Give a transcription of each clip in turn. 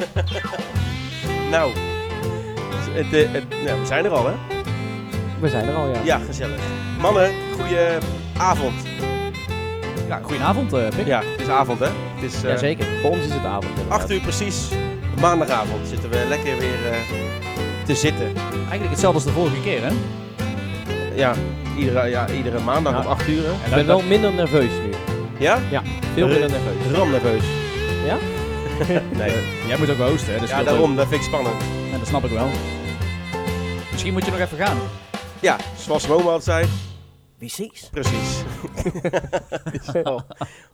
nou, het, eh, het, nou, we zijn er al, hè? We zijn er al, ja. Ja, gezellig. Mannen, goeie avond. Ja, goedenavond, eh Pik. Ja, het is avond, hè? Het is eh, Jazeker. Voor ons is het avond. inderdaad. 8 uur precies, maandagavond, zitten we lekker weer eh, te zitten. Eigenlijk hetzelfde als de vorige keer, hè? Ja, iedere, ja, iedere maandag Ja. om 8 uur. hè? Ik ben wel minder nerveus nu. Ja? Veel Eh, minder nerveus. Ram nerveus. Ja? nee. Jij moet ook wel hosten, hè? Dus Ja, daarom, dat vind ik spannend. Ja, dat snap ik wel. Misschien moet je nog even gaan. Ja, zoals Rome altijd zei, precies. Wel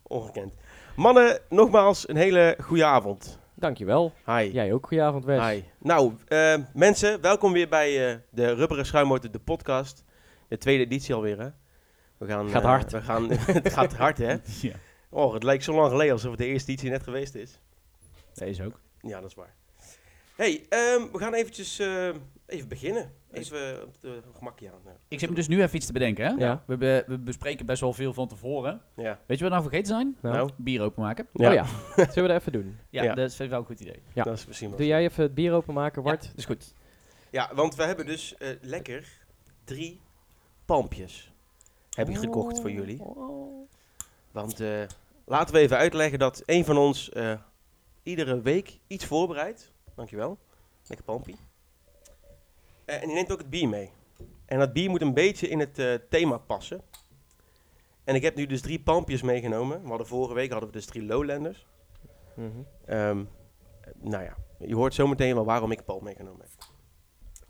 ongekend. Mannen, nogmaals een hele goede avond. Dankjewel. Hi. Jij ook. Goedenavond, Wes. Hi. Nou, eh, mensen, welkom weer bij eh, de Rubberen Schuimmotor, de podcast. De tweede editie alweer, hè? We gaan, Gaat eh, hard. we gaan, het gaat hard, hè? Ja, Oh, het lijkt zo lang geleden alsof het de eerste editie net geweest is. Deze ook. Ja, dat is waar. hey, ehm, we gaan eventjes eh, even beginnen. Even op de gemakje aan. ja. Ik zit me dus nu even iets te bedenken, hè? Ja. We, be- we bespreken best wel veel van tevoren. Ja. Weet je wat we nou vergeten zijn? Nou. Nou, Bier openmaken. Oh ja. Zullen we dat even doen? Ja, Ja. dat is wel een goed idee. Ja. dat is misschien wel Doe jij even het bier openmaken, Bart? Ja, is goed. Ja, want we hebben dus eh, lekker drie palmpjes. Heb ik gekocht voor jullie. Oh. Want eh, laten we even uitleggen dat een van ons eh, iedere week iets voorbereidt. Dankjewel. Lekker palmpie. Eh, en die neemt ook het bier mee. En dat bier moet een beetje in het eh, thema passen. En ik heb nu dus drie palmpjes meegenomen. We hadden vorige week hadden we dus drie Lowlanders. Mhm. Ehm, nou ja, je hoort zometeen wel waarom ik palm meegenomen heb.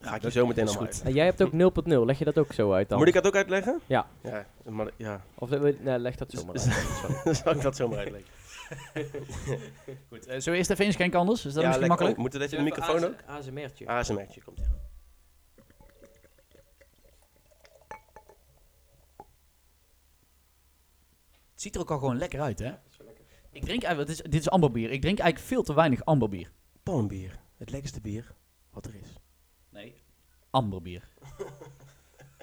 Ga ik je zo meteen allemaal goed. uit. En jij hebt ook 0.0. Leg je dat ook zo uit dan? Moet ik dat ook uitleggen? Ja. Ja, maar, ja. Of eh, nee, leg dat zo maar uit. Zal ik dat zomaar uitleggen? goed. eh, zullen we eerst even inschenken anders? Is dat ja, misschien lekker. makkelijk? Oh, moet het even in de microfoon ook? ASMR'tje. ASMR'tje komt ja. Het ziet er ook al gewoon lekker uit, hè? Ik drink eigenlijk, dit is, dit is amberbier. Ik drink eigenlijk veel te weinig amberbier. Palmbier. Het lekkerste bier wat er is. Nee, amberbier.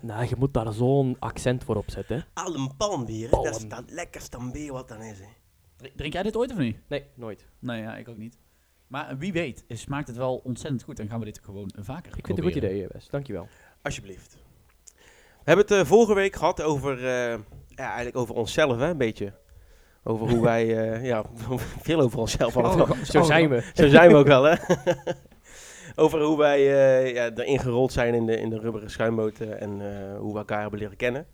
Nou, je moet daar zo'n accent voor opzetten. Allen palmbier, Palm. dat is dat lekkerste bier wat er is. Hè. Drink, jij dit ooit of niet? Nee, nooit. Nee, ja, ik ook niet. Maar wie weet, smaakt het wel ontzettend goed en gaan we dit gewoon vaker Ik vind het een goed idee, Wes. Dankjewel. Alsjeblieft. We hebben het eh, vorige week gehad over, eh, ja, eigenlijk over onszelf, hè, een beetje. Over hoe wij, eh, ja, veel over onszelf. Oh, Zo oh, zijn we. Zo zijn we ook wel, hè? Over hoe wij eh, ja, erin gerold zijn in de, in de rubberen schuimboten en eh, hoe we elkaar hebben leren kennen.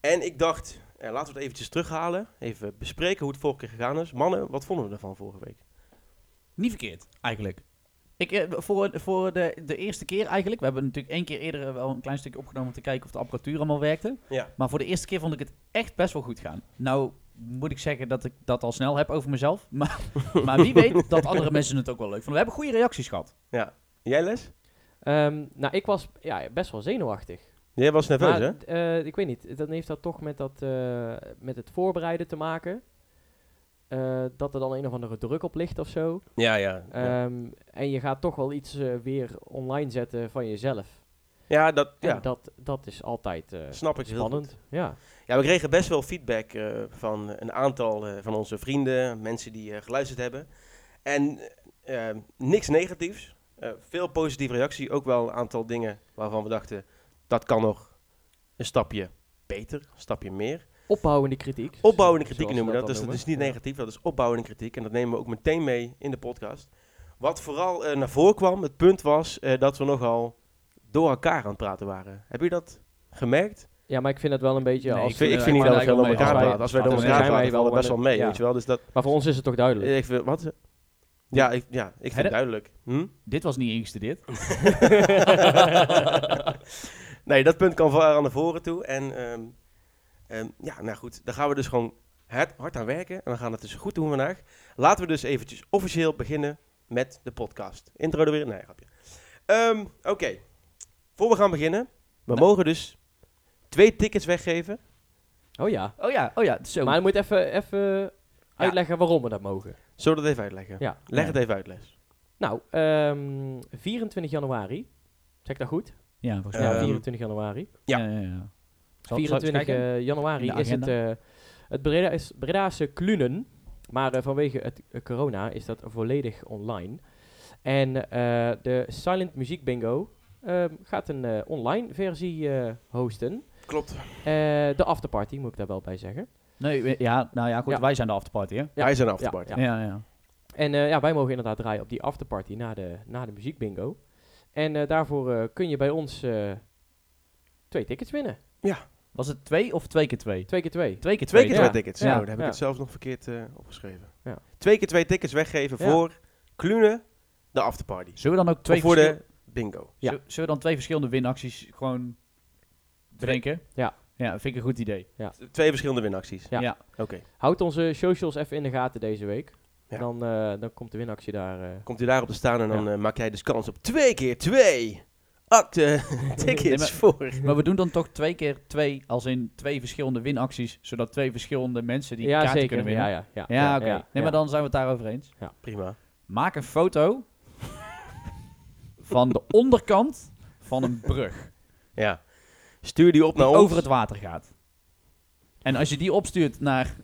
En ik dacht, eh, laten we het eventjes terughalen. Even bespreken hoe het vorige keer gegaan is. Mannen, wat vonden we ervan vorige week? Niet verkeerd, eigenlijk. Ik, eh, voor voor de, de eerste keer eigenlijk, we hebben natuurlijk één keer eerder wel een klein stukje opgenomen om te kijken of de apparatuur allemaal werkte. Ja. Maar voor de eerste keer vond ik het echt best wel goed gaan. Nou moet ik zeggen dat ik dat al snel heb over mezelf. Maar, maar wie weet dat andere mensen het ook wel leuk vonden. We hebben goede reacties gehad. Jij Les? Ehm, nou, ik was ja, best wel zenuwachtig. Jij was nerveus, Maar, hè? eh, ik weet niet. Dan heeft dat toch met, dat, eh, met het voorbereiden te maken. Eh, dat er dan een of andere druk op ligt of zo. Ja, ja. Ja, Ehm, en je gaat toch wel iets weer online zetten van jezelf. ja dat En ja, dat, dat is altijd snap ik spannend. Ja. Ja, we kregen best wel feedback van een aantal van onze vrienden, mensen die geluisterd hebben. En niks negatiefs. Veel positieve reactie. Ook wel een aantal dingen waarvan we dachten, dat kan nog een stapje beter, een stapje meer. Opbouwende kritiek. Opbouwende kritiek noemen we dat. Dus dat is niet negatief, dat is opbouwende kritiek. En dat nemen we ook meteen mee in de podcast. Wat vooral eh, naar voren kwam, het punt was eh, dat we nogal door elkaar aan het praten waren. Heb je dat gemerkt? Ja, maar ik vind het wel een beetje Nee, als... Ik vind, ik eh, vind niet dat we veel elkaar praten. Als wij door elkaar zijn wij praten, wel best wel mee. ja. Weet je wel? Dus dat, Maar voor ons is het toch duidelijk. ik vind, wat? Ja, ik, ja, ik vind het duidelijk. Hm? Dit was niet ingestudeerd. nee, dat punt kan vooral naar voren toe. En ehm, ehm, ja, nou goed, daar gaan we dus gewoon hard, hard aan werken. En we gaan het dus goed doen vandaag. Laten we dus eventjes officieel beginnen met de podcast. Intro er weer? Nee, grapje. Ehm, Oké, voor we gaan beginnen. We Nou. mogen dus twee tickets weggeven. Oh ja. Oh ja, oh ja, zo. Maar je moet even, even uitleggen waarom we dat mogen. Zullen we dat even uitleggen? Ja. Leg Ja. het even uit, Les. Nou, ehm 24 januari. Zeg ik dat goed? Ja, volgens Ehm, mij. ja, 24 januari. ja. ja, ja, ja. Zal- zal ik eens 24 kijken? eh, januari de is het, eh, het Breda Bredaanse Klunen. Maar eh, vanwege het corona is dat volledig online. En eh, de Silent Muziek Bingo ehm, gaat een eh, online versie eh, hosten. Klopt. Eh, de afterparty, moet ik daar wel bij zeggen. Nee, we- ja, nou ja, goed, Ja. wij zijn de afterparty, hè? Ja. Wij zijn afterparty. Ja. Ja, ja. En eh, ja, wij mogen inderdaad draaien op die afterparty na de, na de muziekbingo. En eh, daarvoor eh, kun je bij ons eh, twee tickets winnen. Was het twee of twee keer twee? Twee keer twee. Twee keer Twee twee. keer Ja. twee tickets. Ja. Zo, daar heb ik Ja. het zelf nog verkeerd eh, opgeschreven. Ja. Twee keer twee tickets weggeven Ja. voor Klune, de afterparty. Zullen we dan ook twee of voor de bingo. Ja. Zullen- Zullen we dan twee verschillende winacties gewoon drinken? Ja. Ja, vind ik een goed idee. Twee verschillende winacties. Ja. Ja. Oké. Houd onze socials even in de gaten deze week. Ja. Dan, eh, dan komt de winactie daar. eh, Komt u daarop te staan en dan Ja. eh, maak jij dus kans op twee keer twee acte tickets Nee, maar- voor. Maar we doen dan toch twee keer twee, als in twee verschillende winacties, zodat twee verschillende mensen die ja, kaarten zeker. kunnen winnen. Ja, ja, ja. Ja, oké. ja, nee, ja. maar dan zijn we het daarover eens. Prima. Maak een foto van de onderkant van een brug Ja. Stuur die op die naar ons. over het water gaat. En als je die opstuurt naar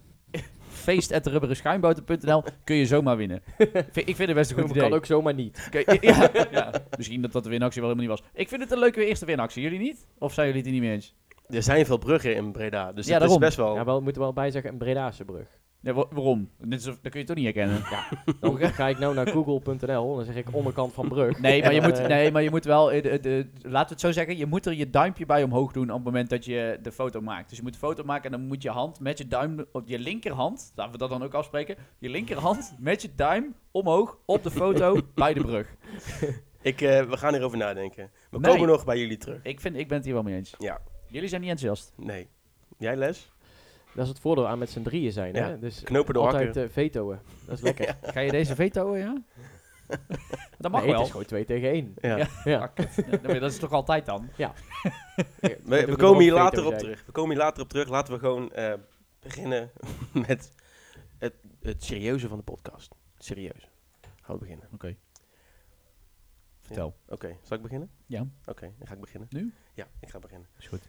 feest.rubberenschuimboten.nl kun je zomaar winnen. Ik vind het best een goed Dat idee. kan ook zomaar niet. Oké, ja, ja. Misschien dat dat de winactie wel helemaal niet was. Ik vind het een leuke eerste winactie. Jullie niet? Of zijn jullie het er niet mee eens? Er zijn veel bruggen in Breda, dus Ja, het daarom. is best wel... Ja, wel, moeten we wel bij zeggen, een Bredaanse brug. Ja, wa- waarom? Dit is, dat kun je toch niet herkennen? Dan ga ik nou naar google.nl en dan zeg ik onderkant van brug. Nee, maar je moet, eh, nee, maar je moet wel, eh, de, de- laten we het zo zeggen, je moet er je duimpje bij omhoog doen op het moment dat je de foto maakt. Dus je moet een foto maken en dan moet je hand met je duim, op je linkerhand, laten we dat dan ook afspreken, je linkerhand met je duim omhoog op de foto bij de brug. Ik, eh, we gaan hierover nadenken. We Nee. komen nog bij jullie terug. Ik, vind, ik ben het hier wel mee eens. Ja. Jullie zijn niet enthousiast. Nee. Jij les? Dat is het voordeel aan met z'n drieën zijn. Ja, Hè? Dus knopen door altijd vetoen. Dat is lekker. Ga je deze vetoen, ja? dat mag nee, wel. het is gewoon twee tegen één. Ja. Ja. Ja. Ja, dat is toch altijd dan? We, Ik we komen hier er later op zijn. terug. We komen hier later op terug. Laten we gewoon eh, beginnen met het, het serieuze van de podcast. Serieus. Gaan we beginnen. Oké. Vertel. Oké, zal ik beginnen? Ja. Oké, dan ga ik beginnen. Nu? Ja, ik ga beginnen. Is goed.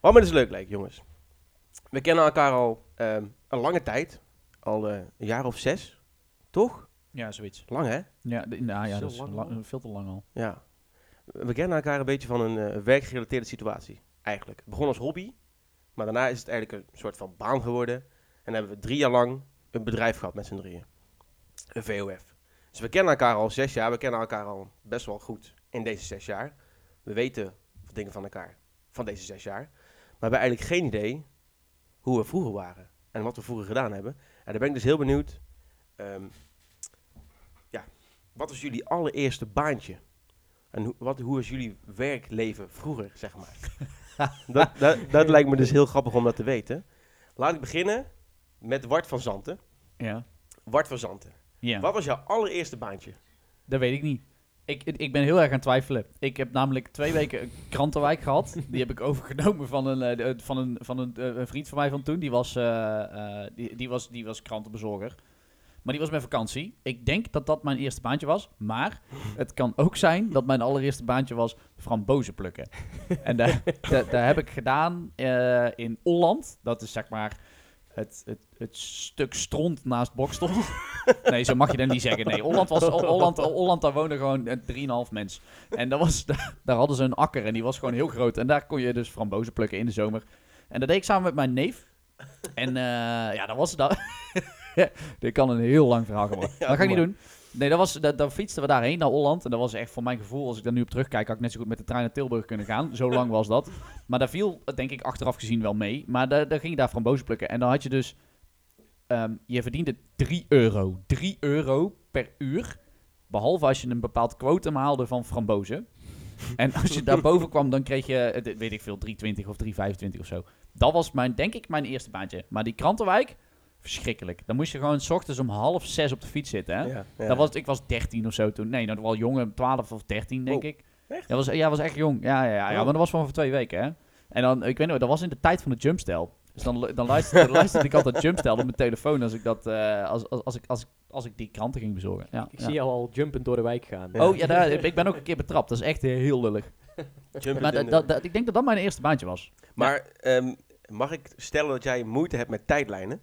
Wat me dus leuk lijkt, jongens. We kennen elkaar al ehm, een lange tijd. Al eh, een jaar of zes. Toch? Ja, zoiets. Lang, hè? Ja, d- nou ja, dat is lang veel te lang al. Ja. We kennen elkaar een beetje van een eh, werkgerelateerde situatie. Eigenlijk. Het begon als hobby. Maar daarna is het eigenlijk een soort van baan geworden. En hebben we drie jaar lang een bedrijf gehad met z'n drieën. Een VOF. Dus we kennen elkaar al zes jaar. We kennen elkaar al best wel goed in deze zes jaar. We weten dingen van elkaar van deze zes jaar. Maar we hebben eigenlijk geen idee hoe we vroeger waren. En wat we vroeger gedaan hebben. En daar ben ik dus heel benieuwd. ehm, ja, wat was jullie allereerste baantje? En hoe, wat, hoe was jullie werkleven vroeger, zeg maar? dat, dat, dat lijkt me dus heel grappig om dat te weten. Laat ik beginnen met Wart van Zanten. Ja. Wart van Zanten. Ja. Wat was jouw allereerste baantje? Dat weet ik niet. Ik, ik ben heel erg aan twijfelen. Ik heb namelijk twee weken een krantenwijk gehad. Die heb ik overgenomen van een, eh, de- van een, van een, eh, een vriend van mij van toen. Die was, eh, eh, die, die, was, die was krantenbezorger. Maar die was met vakantie. Ik denk dat dat mijn eerste baantje was. Maar het kan ook zijn dat mijn allereerste baantje was frambozen plukken. en daar, heb ik gedaan eh, in Holland. Dat is zeg maar het, het, het stuk stront naast Bokstel. nee, zo mag je dat niet zeggen. Nee, Holland was Holland, Holland daar woonde gewoon eh, 3,5 mens. En dat was, daar, hadden ze een akker en die was gewoon heel groot. En daar kon je dus frambozen plukken in de zomer. En dat deed ik samen met mijn neef. En eh, ja, dat was dat. Dit kan een heel lang verhaal worden. Ja, dat ga ik niet doen. Nee, dat was, dat, dan fietsten we daarheen naar Holland. En dat was echt voor mijn gevoel, als ik daar nu op terugkijk, had ik net zo goed met de trein naar Tilburg kunnen gaan. Zo lang was dat. Maar daar viel, denk ik, achteraf gezien wel mee. Maar daar, daar ging je daar frambozen plukken. En dan had je dus, ehm, je verdiende 3 euro. 3 euro per uur. Behalve als je een bepaald quotum haalde van frambozen. En als je daarboven kwam, dan kreeg je, eh, weet ik veel, 3,20 of 3,25 of zo. Dat was mijn, denk ik, mijn eerste baantje. Maar die krantenwijk, verschrikkelijk. Dan moest je gewoon s ochtends om half zes op de fiets zitten, hè? Ja, ja. Dat was, ik was 13 of zo toen. Nee, dat was wel jong, 12 of 13 denk Oh, ik. echt? Ja, was, ja, was echt jong. Ja, ja, ja, ja Oh. maar dat was gewoon voor twee weken, hè. En dan, ik weet nog, dat was in de tijd van de jumpstel. Dus dan, dan luisterde, luisterde ik altijd jumpstel op mijn telefoon als ik, dat, eh, als, als, als, ik, als, ik, als ik die kranten ging bezorgen. Ja, Ik ja. zie jou al jumpend door de wijk gaan. Ja. Oh ja, daar, ik ben ook een keer betrapt. Dat is echt heel lullig. Maar dat, dat, dat- ik denk dat dat mijn eerste baantje was. Maar ehm, mag ik stellen dat jij moeite hebt met tijdlijnen?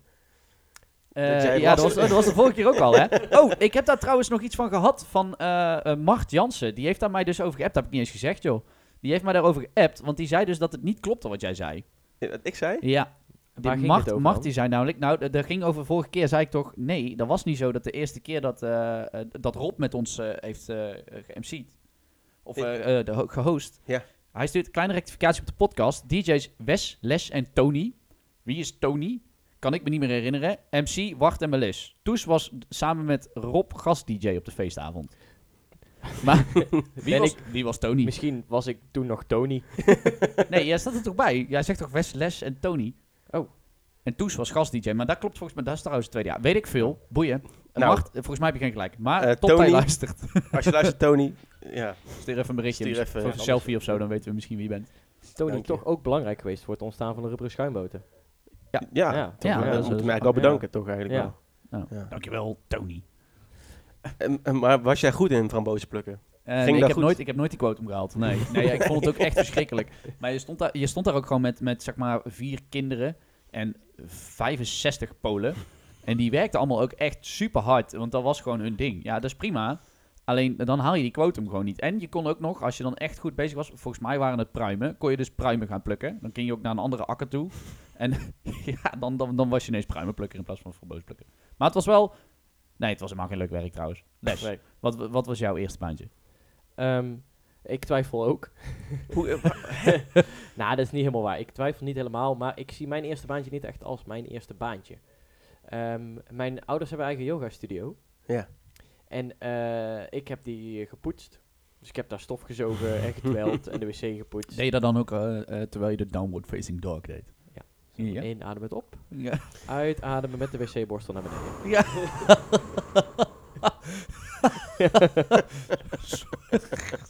Eh, ja, dat was. dat was de vorige keer ook al, hè? Oh, ik heb daar trouwens nog iets van gehad van eh, eh, Mart Jansen. Die heeft daar mij dus over geappt. Dat heb ik niet eens gezegd, joh. Die heeft mij daarover geappt, want die zei dus dat het niet klopte wat jij zei. Ja, wat ik zei? Ja. Die Waar Mart, over Mart die zei namelijk, nou, dat ging over vorige keer, zei ik toch, nee, dat was niet zo dat de eerste keer dat, dat Rob met ons heeft eh geMC'd, of de ho- gehost. Ja. Hij stuurt een kleine rectificatie op de podcast. DJ's Wes, Les en Tony. Wie is Tony? Kan ik me niet meer herinneren. MC, Wart en Melis. Toes was samen met Rob gast-DJ op de feestavond. Maar wie, Ben was, ik- wie was Tony? Misschien was ik toen nog Tony. Nee, jij staat er toch bij? Jij zegt toch Wes, Les en Tony? Oh. En Toes was gast-DJ, maar dat klopt volgens mij, dat is trouwens het tweede jaar. Weet ik veel, boeien. Nou. Volgens mij heb je geen gelijk. Maar Eh, Tony. luistert. Als je luistert, Tony. Ja, Stuur even een berichtje. Stuur even, ja. een selfie of zo, dan weten we misschien wie je bent. Tony Dank je. toch ook belangrijk geweest voor het ontstaan van de rubberen schuimboten. Ja. Ja, ja, toch Ja, ja, dat moeten hem eigenlijk wel bedanken, toch eigenlijk Ja. wel. Nou, Ja. Dankjewel, Tony. En- en- maar was jij goed in frambozen plukken? Eh, nee, ik, heb goed? nooit, ik heb nooit die quotum gehaald. Nee, nee ik vond het ook echt verschrikkelijk. Maar je stond, daar, je stond daar ook gewoon met, met zeg maar vier kinderen en 65 Polen. En die werkten allemaal ook echt super hard, want dat was gewoon hun ding. Ja, dat is prima. Alleen dan haal je die quotum gewoon niet. En je kon ook nog, als je dan echt goed bezig was, volgens mij waren het pruimen, kon je dus pruimen gaan plukken. Dan ging je ook naar een andere akker toe. En ja, dan, dan, dan was je ineens pruimenplukker in plaats van frambozenplukker. Maar het was wel... Nee, het was helemaal geen leuk werk trouwens. Les, Nee. wat, wat was jouw eerste baantje? Ehm, ik twijfel ook. Eh, nou, dat is niet helemaal waar. Ik twijfel niet helemaal, maar ik zie mijn eerste baantje niet echt als mijn eerste baantje. Ehm, mijn ouders hebben eigen yoga studio. Ja. En eh, ik heb die eh, gepoetst. Dus ik heb daar stof gezogen en gedweld en de wc gepoetst. Deed je dat dan ook eh, terwijl je de downward facing dog deed? Ja. Ja. Inadem het op. Ja. Uitademen met de wc-borstel naar beneden. ja. Een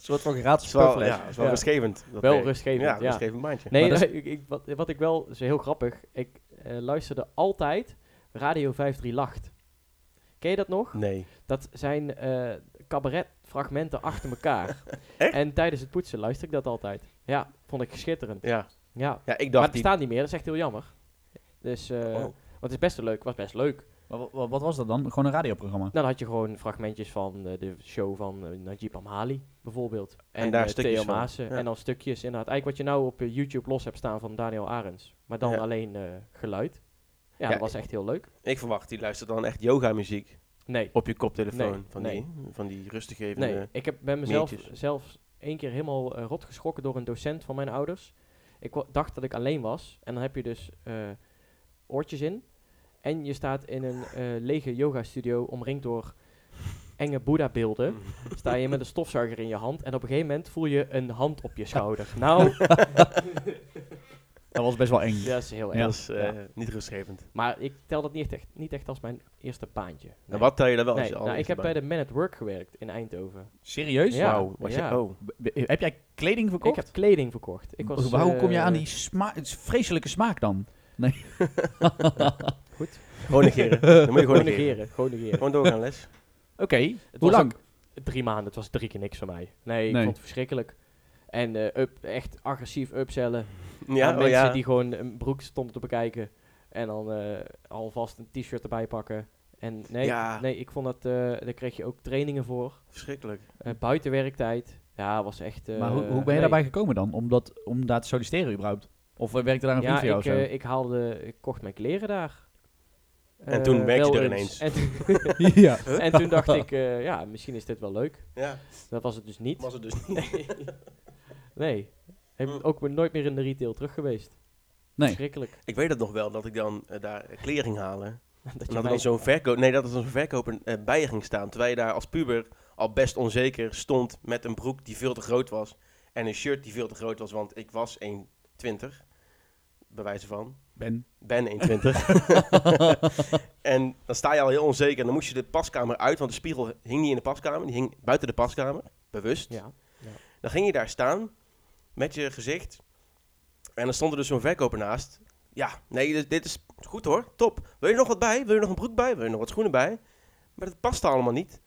soort van gratis wel, ja, is wel Ja. rustgevend. dat Wel rustgevend, Ja, ja. rustgevend baantje. Nee, Maar dat nee, ik, ik- wat, wat ik wel, is heel grappig. Ik eh, luisterde altijd Radio 53 Lacht. Ken je dat nog? Nee. Dat zijn eh cabaretfragmenten achter elkaar. Echt? En tijdens het poetsen luister ik dat altijd. Ja, vond ik schitterend. Ja. Ja. Ja, ik Maar dacht het die... bestaat niet meer, dat is echt heel jammer. Dus, eh Oh. want het is best wel leuk, was best leuk. Maar wa- wa- wat was dat dan? Gewoon een radioprogramma? Dan had je gewoon fragmentjes van eh, de show van eh, Najib Amhali, bijvoorbeeld. En, daar stukjes Theo Maassen. ja. En dan stukjes, inderdaad. Eigenlijk wat je nou op YouTube los hebt staan van Daniel Arends. Maar dan Ja. alleen eh, geluid. Ja, Ja, dat was echt heel leuk. Ik verwacht, die luistert dan echt yoga muziek Nee, op je koptelefoon. Nee, van, nee. Die, van die rustgevende... nee. ik heb, ben mezelf meetjes. zelfs één keer helemaal eh, rot geschrokken door een docent van mijn ouders. Ik dacht dat ik alleen was. En dan heb je dus eh, oortjes in. En je staat in een eh, lege yoga studio omringd door enge Boeddha-beelden. sta je met een stofzuiger in je hand en op een gegeven moment voel je een hand op je schouder. Nou, Dat was best wel eng. dat is heel Ja. erg. Dat is eh, Ja. niet rustgevend. Maar ik tel dat niet echt, niet echt als mijn eerste baantje. Nee. En wat tel je daar wel als Nee, je nou, ik allereerste heb bij de Man at Work gewerkt in Eindhoven. Serieus? Ja. Wauw, was je... ja. Oh. B- b- heb jij kleding verkocht? Ik heb kleding verkocht. Ik was, Waar- hoe kom je eh, aan die sma vreselijke smaak dan? Gewoon negeren. Dan moet je gewoon negeren. gewoon negeren. Gewoon doorgaan, les. Oké, Het hoe was lang? drie maanden, het was drie keer niks voor mij. Nee, ik Nee. vond het verschrikkelijk. En eh, up, echt agressief upsellen. Ja, aan oh mensen ja. die gewoon een broek stonden te bekijken. En dan eh, alvast een t-shirt erbij pakken. En nee, Ja. nee ik vond dat, eh daar kreeg je ook trainingen voor. Verschrikkelijk. Eh buitenwerktijd. Ja, was echt... eh, maar hoe, hoe ben je nee. daarbij gekomen dan? Om, dat, om daar te solliciteren überhaupt? Of werkte daar een vriend Ja, van jou ik, ik haalde, ik kocht mijn kleren daar. En toen werkte je er eens. ineens. En toen, ja. en toen dacht ik, eh, ja, misschien is dit wel leuk. Ja, Dat was het dus niet. was het dus niet. Nee. Ik ben Hm. ook weer nooit meer in de retail terug geweest. Nee. Verschrikkelijk. Ik weet het nog wel, dat ik dan eh, daar kleren ging halen. Dat En er dan zo'n verkoop, nee, dat er zo'n verkoper eh, bij je ging staan. Terwijl je daar als puber al best onzeker stond met een broek die veel te groot was. En een shirt die veel te groot was, want ik was 1,20. Bij wijze van. Ben. Ben 1,20. en dan sta je al heel onzeker. En dan moest je de paskamer uit, want de spiegel hing niet in de paskamer. Die hing buiten de paskamer, bewust. Ja. Dan ging je daar staan met je gezicht. En dan stond er dus zo'n verkoper naast. Ja, nee, dit, dit is goed hoor, top. Wil je nog wat bij? Wil je nog een broek bij? Wil je nog wat schoenen bij? Maar dat paste allemaal niet.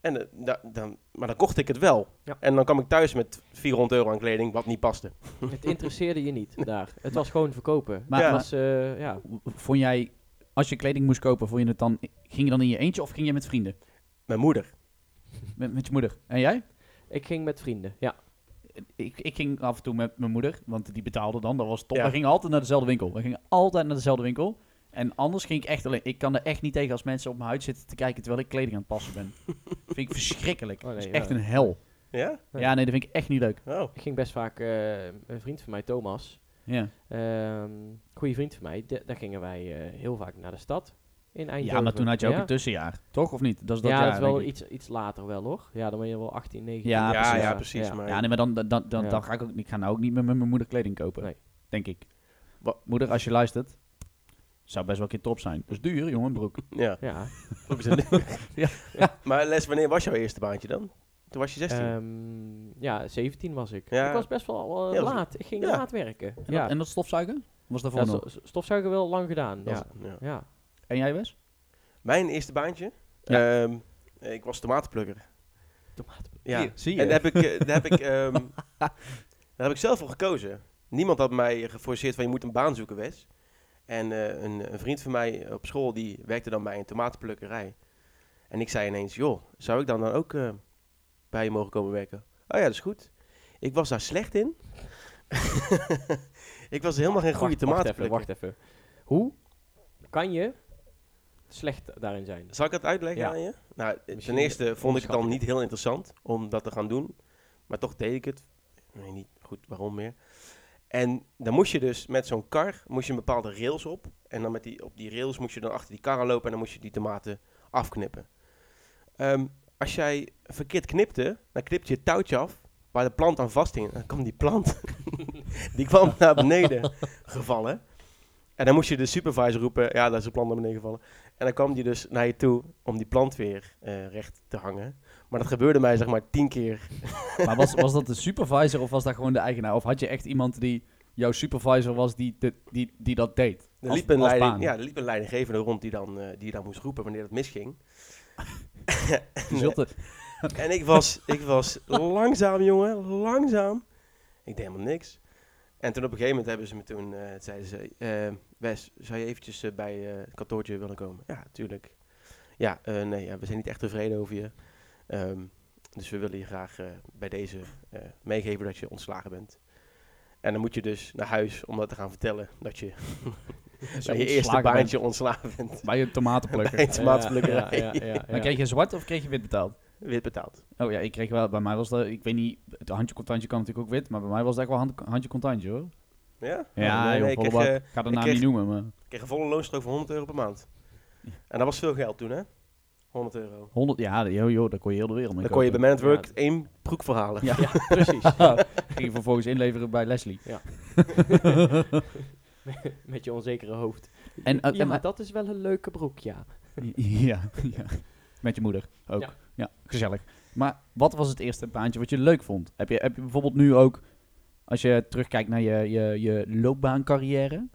En, eh, da- dan, maar dan kocht ik het wel. Ja. En dan kwam ik thuis met 400 euro aan kleding, wat niet paste. Het interesseerde je niet daar. Het was gewoon verkopen. Maar- maar- was, eh, ja. Vond jij als je kleding moest kopen, vond je het dan, ging je dan in je eentje of ging je met vrienden? Mijn moeder. Met, met je moeder. En jij? Ik ging met vrienden, ja. Ik, ik ging af en toe met mijn moeder, want die betaalde dan. Dat was top. Ja. We gingen altijd naar dezelfde winkel. We gingen altijd naar dezelfde winkel. En anders ging ik echt alleen. Ik kan er echt niet tegen als mensen op mijn huid zitten te kijken terwijl ik kleding aan het passen ben. vind ik verschrikkelijk. Oh, nee, dat is ja. echt een hel. Ja? Ja. Ja, nee, dat vind ik echt niet leuk. Oh. Ik ging best vaak, eh, een vriend van mij, Thomas, Ja, ehm goede vriend van mij, de- daar gingen wij eh, heel vaak naar de stad in Eindhoven. ja maar toen had je ook ja. een tussenjaar. Toch of niet? Dat is dat ja, jaar, dat is wel iets, iets later wel hoor. Ja, dan ben je wel 18, 19. Ja, Ja, precies. ja, precies. Ja. Maar Ja, nee, maar dan, dan, dan, dan, Ja. dan ga ik ook. Ik ga nou ook niet meer met mijn moeder kleding kopen. Nee. Denk ik. Wa- moeder, als je luistert, zou best wel een keer top zijn. Dat is duur, jongen, broek. ja. Ja. Het- Ja. Maar Les, wanneer was jouw eerste baantje dan? Toen was je 16. Ehm, ja, 17 was ik. Ja. Ik was best wel Ja, laat. Ik ging ja. laat werken. En, ja, dat, en dat stofzuigen? Was daarvoor Ja, nog? sto- stofzuigen wel lang gedaan. Dat Ja. ja. En jij, Wes? Mijn eerste baantje? Ja. Ehm, ik was tomatenplukker. Tomaten. Ja. Hier, zie je. En daar heb ik, eh, daar heb ik, ehm, daar heb ik zelf voor gekozen. Niemand had mij geforceerd van je moet een baan zoeken, Wes. En eh, een, een vriend van mij op school die werkte dan bij een tomatenplukkerij. En ik zei ineens, joh, zou ik dan, dan ook eh, bij je mogen komen werken? Oh ja, dat is goed. Ik was daar slecht in. ik was helemaal geen goede Wacht, wacht even, tomatenplukker. wacht even. Hoe kan je slecht daarin zijn? Zal ik het uitleggen Ja. aan je? Nou, ten eerste vond ik het dan niet heel interessant om dat te gaan doen. Maar toch deed ik het. Ik weet niet goed waarom meer. En dan moest je dus met zo'n kar moest je een bepaalde rails op. En dan met die, op die rails moest je dan achter die karren lopen en dan moest je die tomaten afknippen. Ehm, als jij verkeerd knipte, dan knipte je het touwtje af waar de plant aan vasthing. Dan kwam die plant, die kwam naar beneden gevallen. En dan moest je de supervisor roepen, ja, daar is de plant naar beneden gevallen. En dan kwam die dus naar je toe om die plant weer eh, recht te hangen. Maar dat gebeurde mij zeg maar tien keer. Maar was, was dat de supervisor of was dat gewoon de eigenaar? Of had je echt iemand die jouw supervisor was die, de, die, die dat deed? Er liep, een leiding, ja, er liep een leidinggevende rond die dan, eh, die dan moest roepen wanneer dat misging. Het- En ik was, ik was langzaam, jongen, langzaam. Ik deed helemaal niks. En toen op een gegeven moment hebben ze me toen, eh, zeiden ze, eh, Wes, zou je eventjes eh, bij eh, het kantoortje willen komen? Ja, tuurlijk. Ja, eh, nee, ja, we zijn niet echt tevreden over je. Ehm, dus we willen je graag bij deze eh, meegeven dat je ontslagen bent. En dan moet je dus naar huis om dat te gaan vertellen dat je bij je eerste bent baantje ontslagen bent. Bij een tomatenplukker. Bij een tomatenplukkerij. Ja, ja, ja, kreeg je zwart of kreeg je wit betaald? Wit betaald. Oh ja, ik kreeg wel, bij mij was dat, ik weet niet, het handje contantje kan natuurlijk ook wit, maar bij mij was het echt wel hand, handje contantje hoor. Ja? Ja, nee, joh, nee, ik, volle kreeg, bak. eh, ik ga de naam kreeg- niet noemen, maar ik kreeg een volle loonstrook van 100 euro per maand. En dat was veel geld toen, hè? 100 euro. 100, ja, joh, joh, daar kon je heel de wereld mee Dan kon je bij. Man at Work één broek verhalen. Ja, Ja, precies. ging je vervolgens inleveren bij Leslie. Met je onzekere hoofd. En, eh, ja, en- maar dat is wel een leuke broek, ja. ja, ja, met je moeder ook. Ja. Gezellig. Maar wat was het eerste baantje wat je leuk vond? Heb je, heb je bijvoorbeeld nu ook, als je terugkijkt naar je, je, je loopbaancarrière,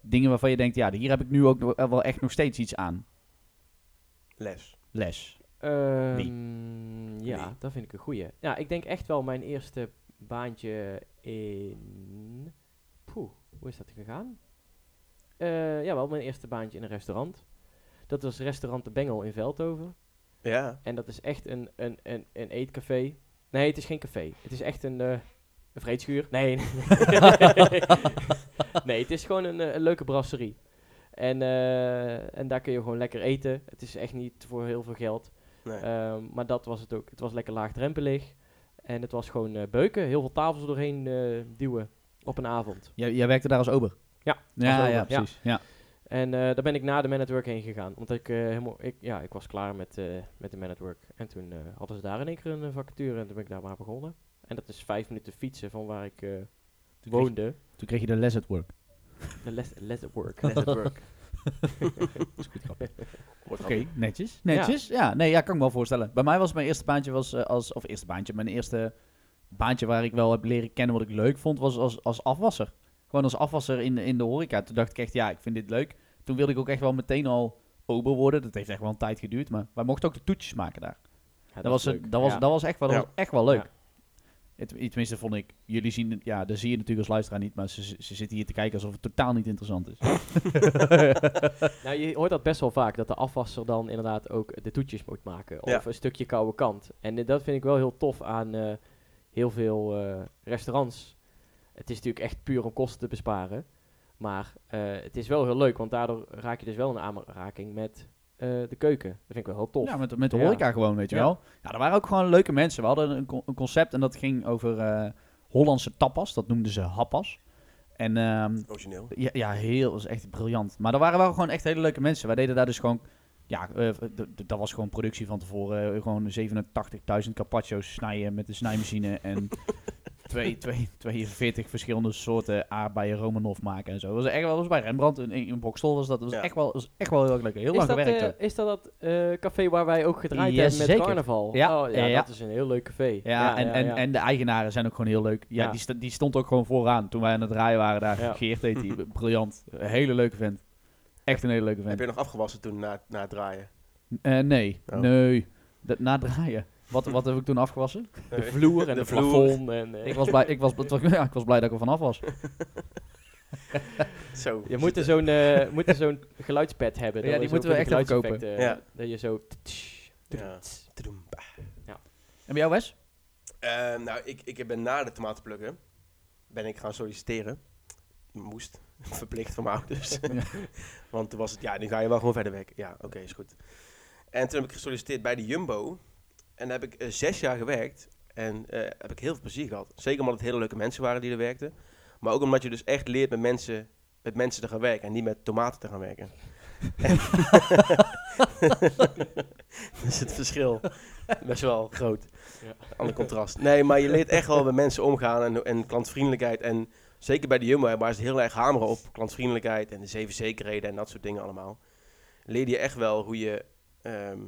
dingen waarvan je denkt, ja, hier heb ik nu ook nog- wel echt nog steeds iets aan? Les. Les. Ehm, ja, dat vind ik een goeie. Ja, ik denk echt wel mijn eerste baantje in... Poeh, hoe is dat gegaan? Eh, ja, wel mijn eerste baantje in een restaurant. Dat was restaurant De Bengel in Veldhoven. Ja. En dat is echt een, een, een, een eetcafé. Nee, het is geen café. Het is echt een, eh, een vreedschuur. Nee. nee, het is gewoon een, eh, een leuke brasserie. En, eh, en daar kun je gewoon lekker eten. Het is echt niet voor heel veel geld. Nee. Ehm, maar dat was het ook. Het was lekker laagdrempelig. En het was gewoon eh, beuken. Heel veel tafels er doorheen eh, duwen op een avond. Jij, jij werkte daar als ober? Ja, Ja, als ober, ja, ja. precies. Ja. En eh, daar ben ik na de Man at Work heen gegaan. Want ik, eh, helemaal, ik, ja, ik was klaar met, eh, met de Man at Work. En toen eh, hadden ze daar in één keer een vacature. En toen ben ik daar maar begonnen. En dat is vijf minuten fietsen van waar ik eh, Toen, kreeg, woonde. toen kreeg je de les at work. De les, les at work. Les at Work. is goed grappig. Oké, netjes. Netjes. Ja. nee, ja, kan ik me wel voorstellen. Bij mij was mijn eerste baantje was als, of eerste baantje, mijn eerste baantje waar ik wel heb leren kennen wat ik leuk vond, was als, als afwasser. Gewoon als afwasser in, in de horeca. Toen dacht ik echt, ja, ik vind dit leuk. Toen wilde ik ook echt wel meteen al ober worden. Dat heeft echt wel een tijd geduurd, maar wij mochten ook de toetjes maken daar. Ja, Dat, was, is het- leuk. dat, was, Ja. dat was echt wel, dat Ja. was echt wel leuk. Ja. Het, tenminste vond ik, jullie zien, het- ja, dat zie je natuurlijk als luisteraar niet, maar ze, ze zitten hier te kijken alsof het totaal niet interessant is. Nou, je hoort dat best wel vaak, dat de afwasser dan inderdaad ook de toetjes moet maken. Of Ja. een stukje koude kant. En eh, dat vind ik wel heel tof aan eh, heel veel eh, restaurants. Het is natuurlijk echt puur om kosten te besparen. Maar eh, het is wel heel leuk, want daardoor raak je dus wel in aanraking met eh, de keuken. Dat vind ik wel heel tof. Ja, met, met de Ja. horeca gewoon, weet je Ja. wel. Ja, er waren ook gewoon leuke mensen. We hadden een, co- een concept en dat ging over eh, Hollandse tapas. Dat noemden ze happas. En ehm, Origineel. ja, ja, heel, dat was echt briljant. Maar er waren wel gewoon echt hele leuke mensen. Wij deden daar dus gewoon, ja, eh, dat was gewoon productie van tevoren. Eh, gewoon 87.000 carpaccio's snijden met de snijmachine en twee, twee, 42 verschillende soorten aardbeien Romanov maken en zo. Dat was echt wel, dat was bij Rembrandt in, in Bokstel was dat. Was Ja. echt wel, was echt wel heel erg leuk. Heel is, lang dat, gewerkt eh, is dat dat eh, café waar wij ook gedraaid hebben met zeker. carnaval? Ja, Oh, ja, ja. dat is een heel leuk café. Ja, en, en, ja. en de eigenaren zijn ook gewoon heel leuk. Ja, Ja. Die, st- die stond ook gewoon vooraan toen wij aan het draaien waren daar. Ja. Geert heet die, briljant. Een hele leuke vent. Echt een hele leuke Heb vent. je nog afgewassen toen na, na het draaien? Eh, nee, Oh. nee. Dat, na het draaien. Wat, wat heb ik toen afgewassen? de vloer en De de, vloer. plafond. En, eh, Ik was blij, ik was, het was- ja, ik was blij dat ik er vanaf was. Zo. Je moet er zo'n eh, moet er zo'n geluidspad hebben. Ja, die moeten we echt even kopen. Ja. Dat je zo... Ja. Bah. En bij jou, Wes? Eh, nou, ik, ik ben na de tomatenplukken ben ik gaan solliciteren. Moest. Verplicht van mijn ouders. Ja. Want toen was het, ja, nu ga je wel gewoon verder werken. Ja, oké, is goed. En toen heb ik gesolliciteerd bij de Jumbo. En daar heb ik eh, zes jaar gewerkt. En eh, heb ik heel veel plezier gehad. Zeker omdat het hele leuke mensen waren die er werkten. Maar ook omdat je dus echt leert met mensen, met mensen te gaan werken. En niet met tomaten te gaan werken. En- dus het verschil best wel groot. Ja. Ander contrast. Nee, maar je leert echt wel met mensen omgaan en, en klantvriendelijkheid. En zeker bij de Jumbo, waar ze heel erg hameren op klantvriendelijkheid en de zeven zekerheden en dat soort dingen allemaal. Leer je echt wel hoe je, ehm,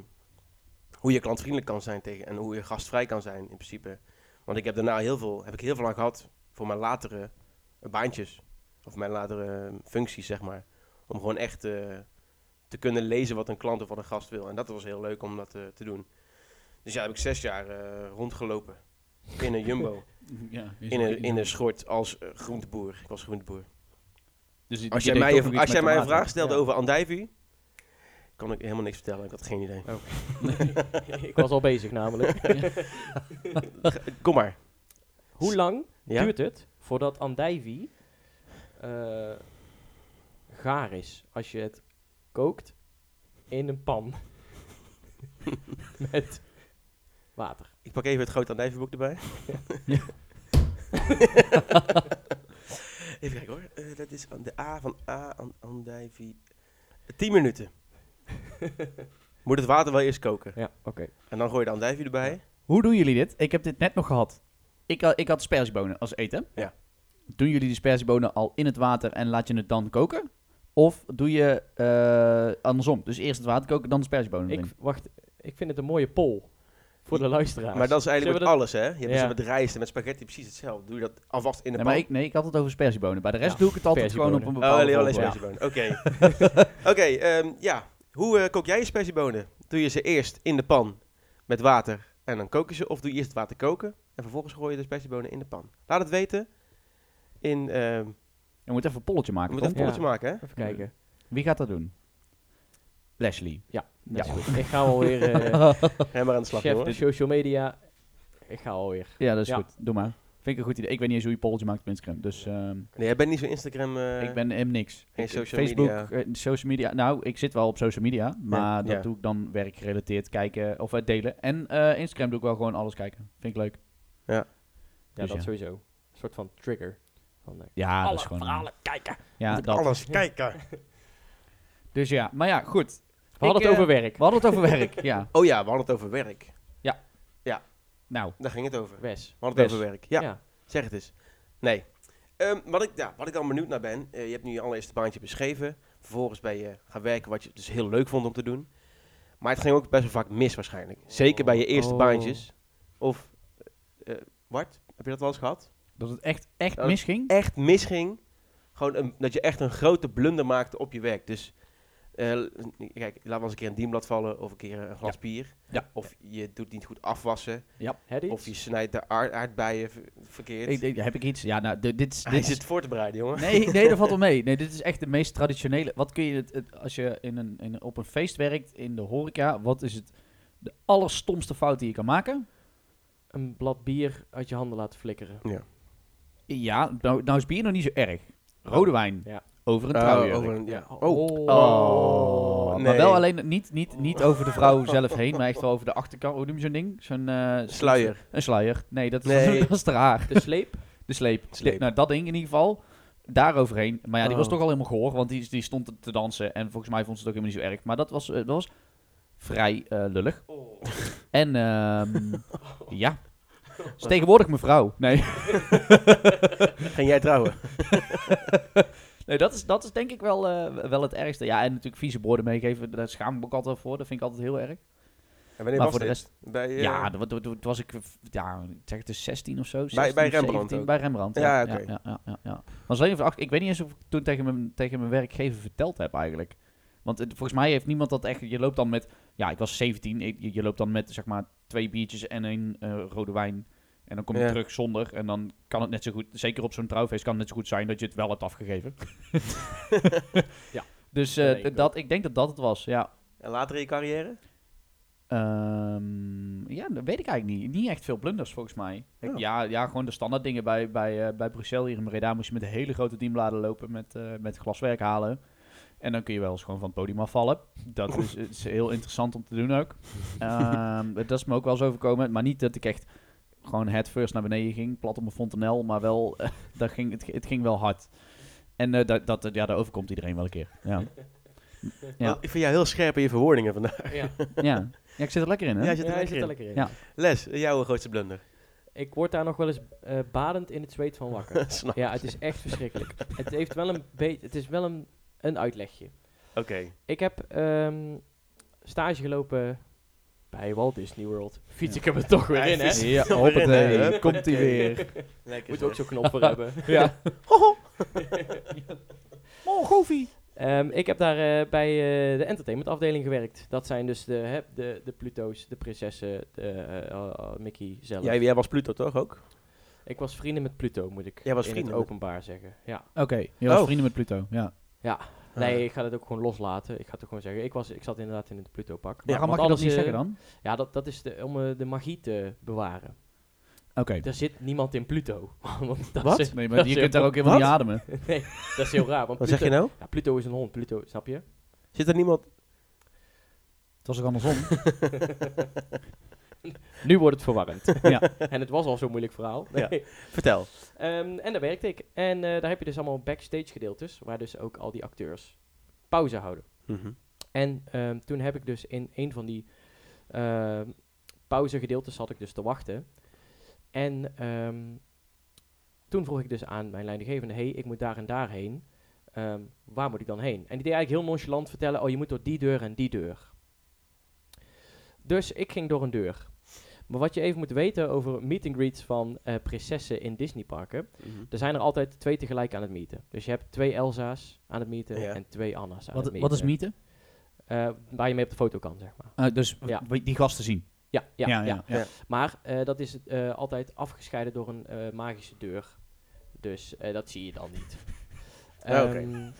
hoe je klantvriendelijk kan zijn tegen en hoe je gastvrij kan zijn in principe. Want ik heb daarna heel veel, heb ik heel veel aan gehad voor mijn latere baantjes. Of mijn latere functies, zeg maar. Om gewoon echt eh, te kunnen lezen wat een klant of wat een gast wil. En dat was heel leuk om dat eh, te doen. Dus ja, heb ik zes jaar eh, rondgelopen. In een jumbo. Ja, in, een, in een schort als groenteboer. Ik was groenteboer. Dus Als jij mij, als jij mij een vraag stelde Ja. over andijvie, kon ik helemaal niks vertellen. Ik had geen idee. ik was al bezig namelijk. Kom maar. Hoe lang Ja? duurt het voordat andijvie eh, gaar is als je het kookt in een pan met water? Ik pak even het grote andijvieboek erbij. Ja. even kijken hoor. Eh, dat is de A van A aan andijvie. 10 minuten. Moet het water wel eerst koken. Ja, oké. En dan gooi je de andijvie erbij. Hoe doen jullie dit? Ik heb dit net nog gehad. Ik, had- ik had sperziebonen als eten. Ja. Doen jullie de sperziebonen al in het water en laat je het dan koken? Of doe je eh, andersom? Dus eerst het water koken, dan de sperziebonen Ik, erin. wacht, ik vind het een mooie poll voor de luisteraars. Maar dat is eigenlijk Zullen met we alles hè. Je hebt Ja. dus met rijst en met spaghetti precies hetzelfde. Doe je dat alvast in de Nee, pan. maar ik, nee, ik had het over sperziebonen. Bij de rest Ja, doe ik het altijd gewoon op een sperziebonen. Oh, bepaalde alleen, alleen volgorde. sperziebonen. Oké. Oké, ehm, ja. Hoe eh, kook jij je sperziebonen? Doe je ze eerst in de pan met water en dan kook je ze? Of doe je eerst het water koken en vervolgens gooi je de sperziebonen in de pan? Laat het weten. In, ehm Je moet even een polletje we maken. moeten toch? een polletje maken, hè? Even kijken. Wie gaat dat doen? Leslie. Ja. is goed. Ik ga alweer uh, Ga maar aan de slag, chef de social media. Ik ga alweer. Ja, dat is Ja. goed. Doe maar. Vind ik een goed idee. Ik weet niet eens hoe je polletje maakt op Instagram. Dus ehm, Nee, jij bent niet zo Instagram... eh, ik ben hem niks. geen social Facebook, media. eh, social media. Nou, ik zit wel op social media. Maar dat ja. doe ik dan werkgerelateerd kijken of eh, delen. En eh, Instagram doe ik wel gewoon alles kijken. Vind ik leuk. Ja, Dus dat ja. sowieso. Een soort van trigger. Van, Ja, dat alle is gewoon... verhalen kijken. Ja, Moet dat. alles kijken. Dus ja, maar ja, goed. We hadden Ik, het over werk. We hadden het over werk, ja. Oh ja, we hadden het over werk. Nou, Daar ging het over. Wes. We hadden het over werk. Ja, Ja. zeg het eens. Nee. Ehm, wat, ik, ja, wat ik dan benieuwd naar ben, eh, je hebt nu je allereerste baantje beschreven. Vervolgens ben je gaan werken wat je dus heel leuk vond om te doen. Maar het ging ook best wel vaak mis waarschijnlijk. Zeker bij je eerste Oh. baantjes. Of, eh Bart, heb je dat wel eens gehad? dat het echt, echt Oh. misging. Echt misging. Gewoon een, dat je echt een grote blunder maakte op je werk. Dus eh, kijk, laat wel eens een keer een dienblad vallen of een keer een glas bier. Ja. Of je doet niet goed afwassen. Iets? Of je snijdt de aard aardbeien verkeerd. Ik, ik- heb ik iets? Ja, nou, dit, dit is... Hij dit is- zit voor te bereiden, jongen. Nee, nee, dat valt wel mee. Nee, dit is echt de meest traditionele. Wat kun je het, het- als je in een, in, op een feest werkt in de horeca, wat is het de allerstomste fout die je kan maken? Een blad bier uit je handen laten flikkeren. Ja, nou, nou is bier nog niet zo erg. Rode wijn. Ja. Over een trouwjurk. over een- ja. Oh. Oh. Oh, nee. maar wel alleen niet, niet, niet over de vrouw zelf heen, maar echt wel over de achterkant. Hoe noem je zo'n ding? Zo'n eh, Sluier. Een sluier. Nee, dat is, Nee. dat is te raar. De sleep? De sleep. Sleep. De- nou, dat ding in ieder geval. Daar overheen. Maar ja, die was Oh. toch al helemaal gehoor, want die, die stond te- dansen. En volgens mij vond ze het ook helemaal niet zo erg. Maar dat was, eh, dat was vrij eh, lullig. En ehm, ja. Is tegenwoordig mevrouw. Nee. Ging jij trouwen? Nee, dat is, dat is denk ik wel, eh, wel het ergste. Ja, en natuurlijk vieze borden meegeven. Daar schaam ik me ook altijd voor. Dat vind ik altijd heel erg. En wanneer Maar was voor de dit? Bij, eh, Ja, dat, dat, dat was ik, eh, ja, ik zeg het is 16 of zo. 16 bij of Rembrandt 17, ook? Bij Rembrandt, Ja, ja. oké. ja, ja, ja, ja. Was even ik weet niet eens of ik toen tegen mijn, tegen mijn werkgever verteld heb eigenlijk. Want het- volgens mij heeft niemand dat echt... Je loopt dan met... Ja, ik was 17. ik- Je, je loopt dan met zeg maar twee biertjes en een eh, rode wijn. En dan kom je Ja. terug zonder. En dan kan het net zo goed... Zeker op zo'n trouwfeest kan het net zo goed zijn dat je het wel hebt afgegeven. Ja. Dus eh, Dat ik dat, ik denk dat dat het was, ja. En later in je carrière? Ehm, ja, dat weet ik eigenlijk niet. Niet echt veel blunders volgens mij. Ik- Oh. ja, ja, gewoon de standaard dingen bij, bij, eh, bij Bruxelles hier in Breda moest je met hele grote dienbladen lopen met, eh, met glaswerk halen. En dan kun je wel eens gewoon van het podium afvallen. Dat is, is heel interessant om te doen ook. Ehm, dat is me ook wel eens overkomen. Maar niet dat ik echt gewoon head first naar beneden ging, plat op mijn fontanel. Maar wel, eh, dat ging, het, het ging wel hard. En eh, dat, dat, ja, daar overkomt iedereen wel een keer. Ja. Ja. Oh, ik vind jou heel scherp in je verwoordingen vandaag. Ja, Ja. ja, ik zit er lekker in, hè? Ja, je zit er lekker zit er in. lekker in. Ja. Les, jouw grootste blunder. Ik word daar nog wel eens eh, badend in het zweet van wakker. Snap. ja, het is echt verschrikkelijk. het heeft wel een beetje... Het is wel een, een uitlegje. Oké. Ik heb ehm, stage gelopen bij Walt Disney World. Fiets ik hem er toch weer in, hè? Ja, hoppatee. Komt hij weer. Lekker. Moet ook zo'n knop voor hebben. Ja. Oh, Goofy. Ehm, ik heb daar eh, bij eh, de entertainmentafdeling gewerkt. Dat zijn dus de, hè, de, de Pluto's, de prinsessen, de eh, Mickey zelf. Jij, jij was Pluto toch ook? Ik was vrienden met Pluto, moet ik Jij was in vrienden het met- openbaar zeggen. Ja. Oké, je was Oh. vrienden met Pluto. Ja. ja. Nee, ik ga het ook gewoon loslaten. Ik ga het ook gewoon zeggen. Ik, was, ik zat inderdaad in het Pluto-pak. Maar- Waarom mag je dat niet alles, zeggen eh, dan? Ja, dat, dat is de, om eh, de magie te bewaren. Oké. Er zit niemand in Pluto. Want dat Wat? Is, Nee, maar dat je kunt daar ook helemaal niet ademen. nee, dat is heel raar. Want Wat Pluto, zeg je nou? Ja, Pluto is een hond. Pluto, snap je? Zit er niemand... Het was ook andersom. Nu wordt het verwarrend. ja. en het was al zo'n moeilijk verhaal. Ja. Nee. Vertel. Ehm, en daar werkte ik. En eh, daar heb je dus allemaal backstage gedeeltes, waar dus ook al die acteurs pauze houden. Mhm. En ehm, toen heb ik dus in een van die ehm pauzegedeeltes zat ik dus te wachten. En toen vroeg ik dus aan mijn leidinggevende, hey, ik moet daar en daar heen. Waar moet ik dan heen? En die deed eigenlijk heel nonchalant vertellen, oh, je moet door die deur en die deur. Dus ik ging door een deur. Maar wat je even moet weten over meet and greets van eh, prinsessen in Disneyparken. Mhm. Er zijn er altijd twee tegelijk aan het meeten. Dus je hebt twee Elsa's aan het meeten Ja. en twee Anna's aan Wat, het meten. wat is mythe? Eh, waar je mee op de foto kan, zeg maar. Uh, dus Ja. die gasten zien. Ja, ja, ja. ja. ja. Ja. Maar eh, dat is eh, altijd afgescheiden door een eh, magische deur. Dus eh, dat zie je dan niet. Ehm,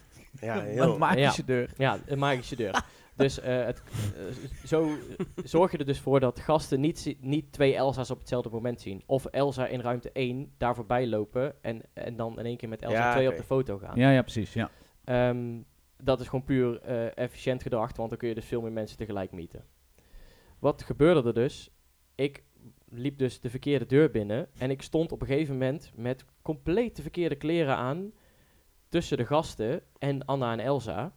Ja, Een heel... magische deur. ja, een magische deur. dus eh, het, eh, zo zorg je er dus voor dat gasten niet, niet twee Elsa's op hetzelfde moment zien. Of Elsa in ruimte 1 daar voorbij lopen en, en dan in één keer met Elsa Ja, 2 oké. op de foto gaan. Ja, ja, precies. Ja. Ehm, dat is gewoon puur eh, efficiënt gedacht, want dan kun je dus veel meer mensen tegelijk meeten. Wat gebeurde er dus? Ik liep dus de verkeerde deur binnen en ik stond op een gegeven moment met compleet de verkeerde kleren aan tussen de gasten en Anna en Elsa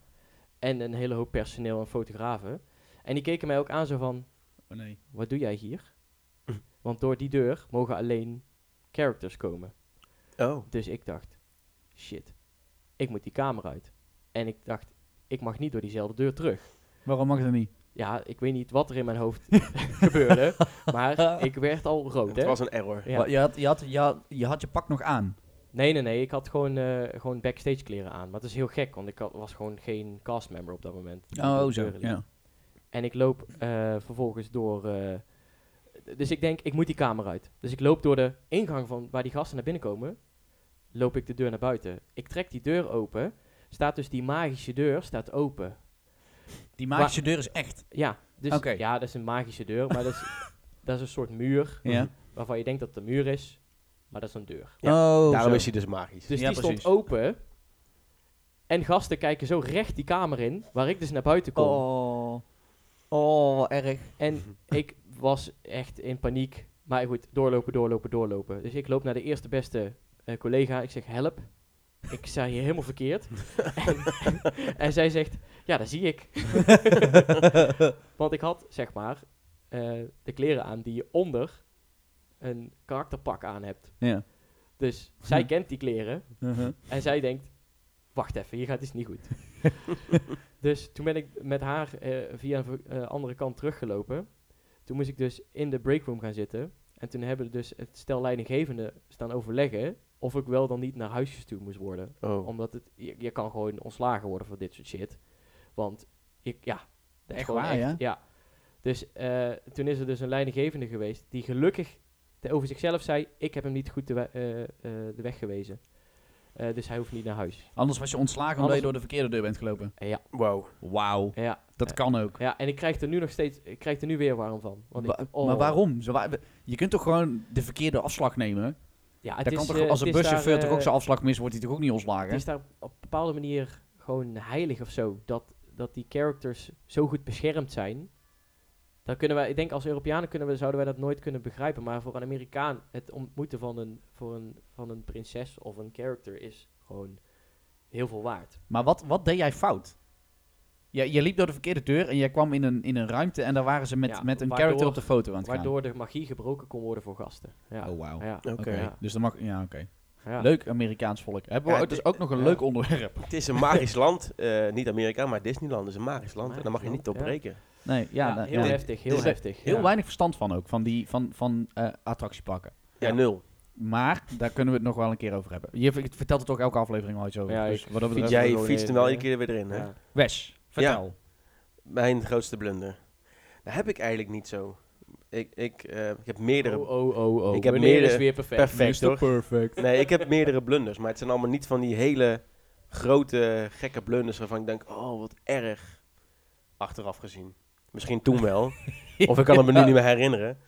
en een hele hoop personeel en fotografen. En die keken mij ook aan zo van, Oh nee. wat doe jij hier? Want door die deur mogen alleen characters komen. Oh. Dus ik dacht, shit, ik moet die kamer uit. En ik dacht, ik mag niet door diezelfde deur terug. Waarom mag dat niet? Ja, ik weet niet wat er in mijn hoofd gebeurde, maar ik werd al rood, Het hè? was een error. Ja. Je, had, je, had, je, had, je had je pak nog aan. Nee, nee, nee. Ik had gewoon, eh, gewoon backstage kleren aan. Maar het is heel gek, want ik had- was gewoon geen castmember op dat moment. Oh, de zo. Ja. En ik loop eh, vervolgens door... eh, dus ik denk, ik moet die kamer uit. Dus ik loop door de ingang van waar die gasten naar binnen komen. Loop ik de deur naar buiten. Ik trek die deur open. Staat dus die magische deur staat open. Die magische deur is echt. Ja, dus ja, dat is een magische deur. Maar dat is, dat is een soort muur. Ja. Waarvan je denkt dat het een muur is. Maar dat is een deur. oh, Daarom zo. is hij dus magisch. Dus Ja, die precies. stond open. En gasten kijken zo recht die kamer in. Waar ik dus naar buiten kom. Oh. Oh, erg. En ik was echt in paniek. Maar goed, doorlopen, doorlopen, doorlopen. Dus ik loop naar de eerste beste eh, collega. Ik zeg, help. Ik sta hier helemaal verkeerd. en, en zij zegt, ja, dat zie ik. Want ik had, zeg maar, eh, de kleren aan die je onder een karakterpak aan hebt. Ja. Dus zij kent die kleren. Uh-huh. En zij denkt, wacht even, hier gaat iets niet goed. dus toen ben ik met haar eh, via een eh, andere kant teruggelopen. Toen moest ik dus in de breakroom gaan zitten. En toen hebben dus het stel leidinggevende staan overleggen of ik wel dan niet naar huis gestuurd moest worden. Oh. Omdat het, je, je kan gewoon ontslagen worden voor dit soort shit. Want, ik, ja. dat is Echt gewoon waar, ja? Dus eh, toen is er dus een leidinggevende geweest die gelukkig te- over zichzelf zei, ik heb hem niet goed de, we- eh, eh, de weg gewezen. Eh, dus hij hoeft niet naar huis. Anders was je ontslagen omdat Anders- je door de verkeerde deur bent gelopen. Ja, Wow. Wauw. ja, Dat kan ook. ja, en ik krijg er nu nog steeds, ik krijg er nu weer warm van. Want ik- Wa- oh. Maar waarom? Zo, wa- je kunt toch gewoon de verkeerde afslag nemen? Ja, het Dat is, kan toch, als het een buschauffeur toch ook zijn afslag mist, wordt hij toch ook niet Het ontslagen? is daar op een bepaalde manier gewoon heilig of zo. Dat, dat die characters zo goed beschermd zijn. Dan kunnen wij, ik denk als Europeanen kunnen we, zouden wij dat nooit kunnen begrijpen. Maar voor een Amerikaan, het ontmoeten van een, voor een, van een prinses of een character is gewoon heel veel waard. Maar wat, wat deed jij fout? Je, je liep door de verkeerde deur en jij kwam in een, in een ruimte en daar waren ze met, Ja, met een waardoor- character op de foto aan het gaan. Waardoor de magie gebroken kon worden voor gasten. Ja. Oh, wauw. Ja. Oké, Oké. Ja. dus dan mag... Ja, oké. Ja. Leuk Amerikaans volk. Hebben we Ja, dus het- ook nog een ja. leuk onderwerp. Het is een magisch land. eh, niet Amerika, maar Disneyland is een magisch land. en daar mag je niet op Magisch land, breken. Nee, ja, Ja, nou, heel ja. heftig, heel heftig. Heel ja. weinig verstand van ook, van, die, van, van eh, attractieparken. Ja, Ja. nul. Maar daar kunnen we het nog wel een keer over hebben. Je vertelt het ook elke aflevering al iets over. Ja, dus wat fiets Jij fietst hem wel eh, iedere keer weer erin, hè? Ja. Wes, vertel. Mijn grootste blunder. Dat heb ik eigenlijk niet zo. Ik, ik, eh, ik heb meerdere... Oh, oh, oh, oh. Ik heb Wanneer meerdere- is weer perfect. perfect, hoor. Perfect. Nee, ik heb meerdere blunders, maar het zijn allemaal niet van die hele grote, gekke blunders waarvan ik denk, oh, wat erg. Achteraf gezien. Misschien toen wel. Of ik kan het me nu niet meer herinneren.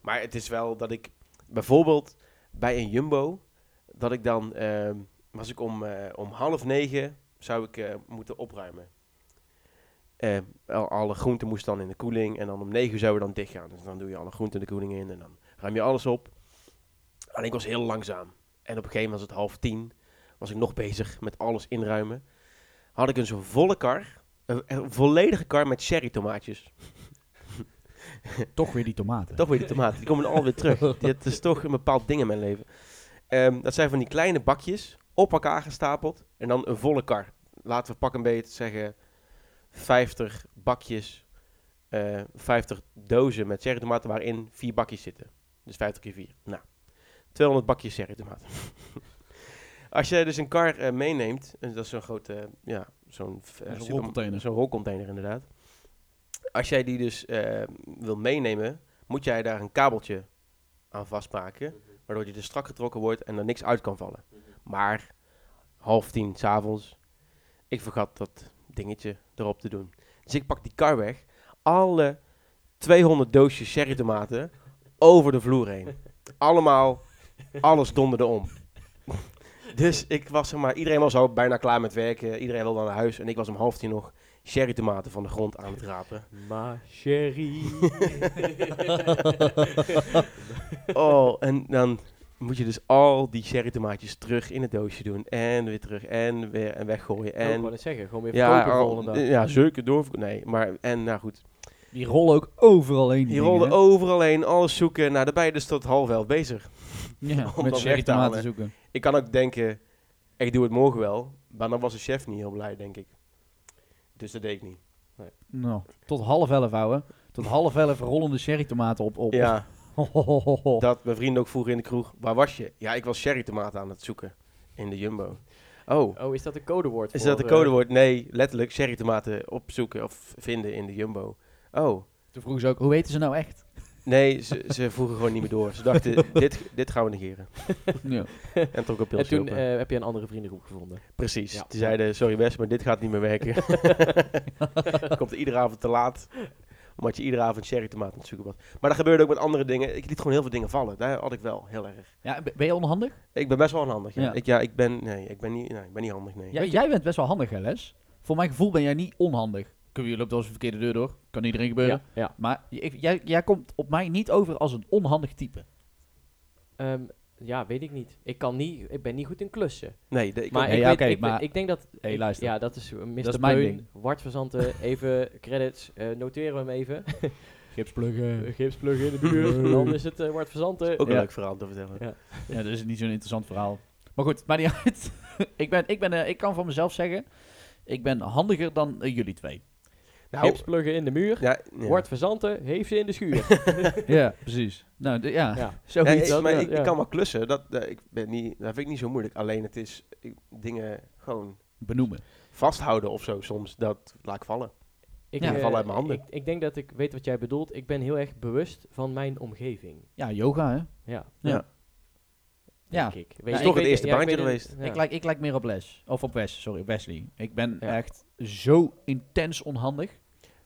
Maar het is wel dat ik bijvoorbeeld bij een Jumbo, dat ik dan, ehm, was ik om, eh, om half negen, zou ik eh, moeten opruimen. Eh, al- alle groenten moesten dan in de koeling en dan om negen uur zouden we dan dicht gaan. Dus dan doe je alle groenten de koeling in en dan ruim je alles op. Alleen ik was heel langzaam. En op een gegeven moment was het half tien, was ik nog bezig met alles inruimen. Had ik een zo'n volle kar, een, een volledige kar met cherry tomaatjes. Toch weer die tomaten. Toch weer die tomaten, die komen alweer terug. Dit is toch een bepaald ding in mijn leven. Ehm, dat zijn van die kleine bakjes, op elkaar gestapeld. En dan een volle kar. Laten we pak een beetje zeggen 50 bakjes, eh 50 dozen met cherry tomaten waarin vier bakjes zitten. Dus 50 keer 4. Nou, 200 bakjes cherry tomaten. Als je dus een kar eh, meeneemt, en dat is zo'n grote, ja, zo'n eh, rolcontainer. Zo'n rolcontainer inderdaad. Als jij die dus eh, wil meenemen, moet jij daar een kabeltje aan vastmaken, waardoor je er strak getrokken wordt en er niks uit kan vallen. Maar half tien s'avonds, ik vergat dat dingetje erop te doen. Dus ik pak die kar weg, alle 200 doosjes cherry tomaten over de vloer heen. Allemaal, alles donderde om. Dus ik was zeg maar, iedereen was al bijna klaar met werken, iedereen wilde naar huis en ik was om half tien nog cherry tomaten van de grond aan het rapen. Ma chérie. Oh, en dan moet je dus al die cherry tomaatjes terug in het doosje doen. En weer terug en weer en weggooien. En, ik wou net zeggen, gewoon weer ja, al- dag. ja, zulke door. Nee, maar en nou goed. Die rollen ook overal heen. Die rolden overal heen, alles zoeken. Nou, daar ben je dus tot half elf bezig. Ja, om met dat weg te tomaten halen. zoeken. Ik kan ook denken, ik doe het morgen wel. Maar dan was de chef niet heel blij, denk ik. Dus dat deed ik niet. Nou, tot half elf, ouwe. Tot half elf rollende cherry tomaten op. op. Ja, dat mijn vrienden ook vroegen in de kroeg. Waar was je? Ja, ik was cherry tomaten aan het zoeken. in de Jumbo. Oh, Oh, is dat een codewoord? is dat een eh, codewoord? Nee, letterlijk cherrytomaten opzoeken of vinden in de Jumbo. Oh, Toen vroegen ze ook, hoe weten ze nou echt? Nee, ze, ze vroegen gewoon niet meer door. Ze dachten, dit, dit gaan we negeren. ja. En toch een En pilsje toen open. eh, heb je een andere vriendengroep gevonden. Precies. ja. Die zeiden, sorry Wes, maar dit gaat niet meer werken. je komt iedere avond te laat. Omdat je iedere avond cherrytomaten aan het zoeken was. Maar dat gebeurde ook met andere dingen. Ik liet gewoon heel veel dingen vallen. Daar had ik wel heel erg. ja, ben ben je onhandig? Ik ben best wel onhandig. Ja. Ja. Ik, ja, ik ben, nee, ik ben niet, nee, ik ben niet handig, nee. Ja, jij bent best wel handig, hè, Les? Voor mijn gevoel ben jij niet onhandig. Kun je loopt wel eens een verkeerde deur door. Kan iedereen gebeuren. Ja, ja. Maar jij, jij komt op mij niet over als een onhandig type. Ehm, ja, weet ik niet. Ik, kan niet. ik ben niet goed in klussen. Nee, de- ik maar ook- ik, ja, weet, ik, weet- maar- ik denk dat... Hey, ik- luister. Ja, dat is uh, Mr. Dat is mijn Beun, ding. Wart Verzanten, even credits. eh, noteren we hem even. Gipspluggen. Gipsplug in de buurt. Dan is het eh Wart Verzanten. ook een Ja. leuk verhaal te vertellen. Ja. Ja, dat is niet zo'n interessant verhaal. Maar goed, maakt niet uit. ik, ben, ik, ben, eh, ik kan van mezelf zeggen, ik ben handiger dan eh, jullie twee. Nou, Gipspluggen in de muur. ja, ja. Wart Verzanten heeft ze in de schuur. ja, precies. Nou, de- ja, ja. Ja, zoiets. ik, dat- maar ja, ik, ik kan wel klussen. Dat, eh, ik ben niet, dat vind ik niet zo moeilijk. Alleen het is ik- dingen gewoon Benoemen. vasthouden of zo soms. Dat laat ik vallen. Ik, Ja, eh, vallen uit mijn handen. Ik, ik denk dat ik weet wat jij bedoelt. Ik ben heel erg bewust van mijn omgeving. Ja, yoga, hè? Ja. Ja. Ja. Denk ik. Ja, is ik toch het weet- eerste ja, ik baantje geweest. ja. Ik, lijk, ik lijk meer op Les. Of op Wes, sorry, Wesley. Ik ben Ja. echt zo intens onhandig.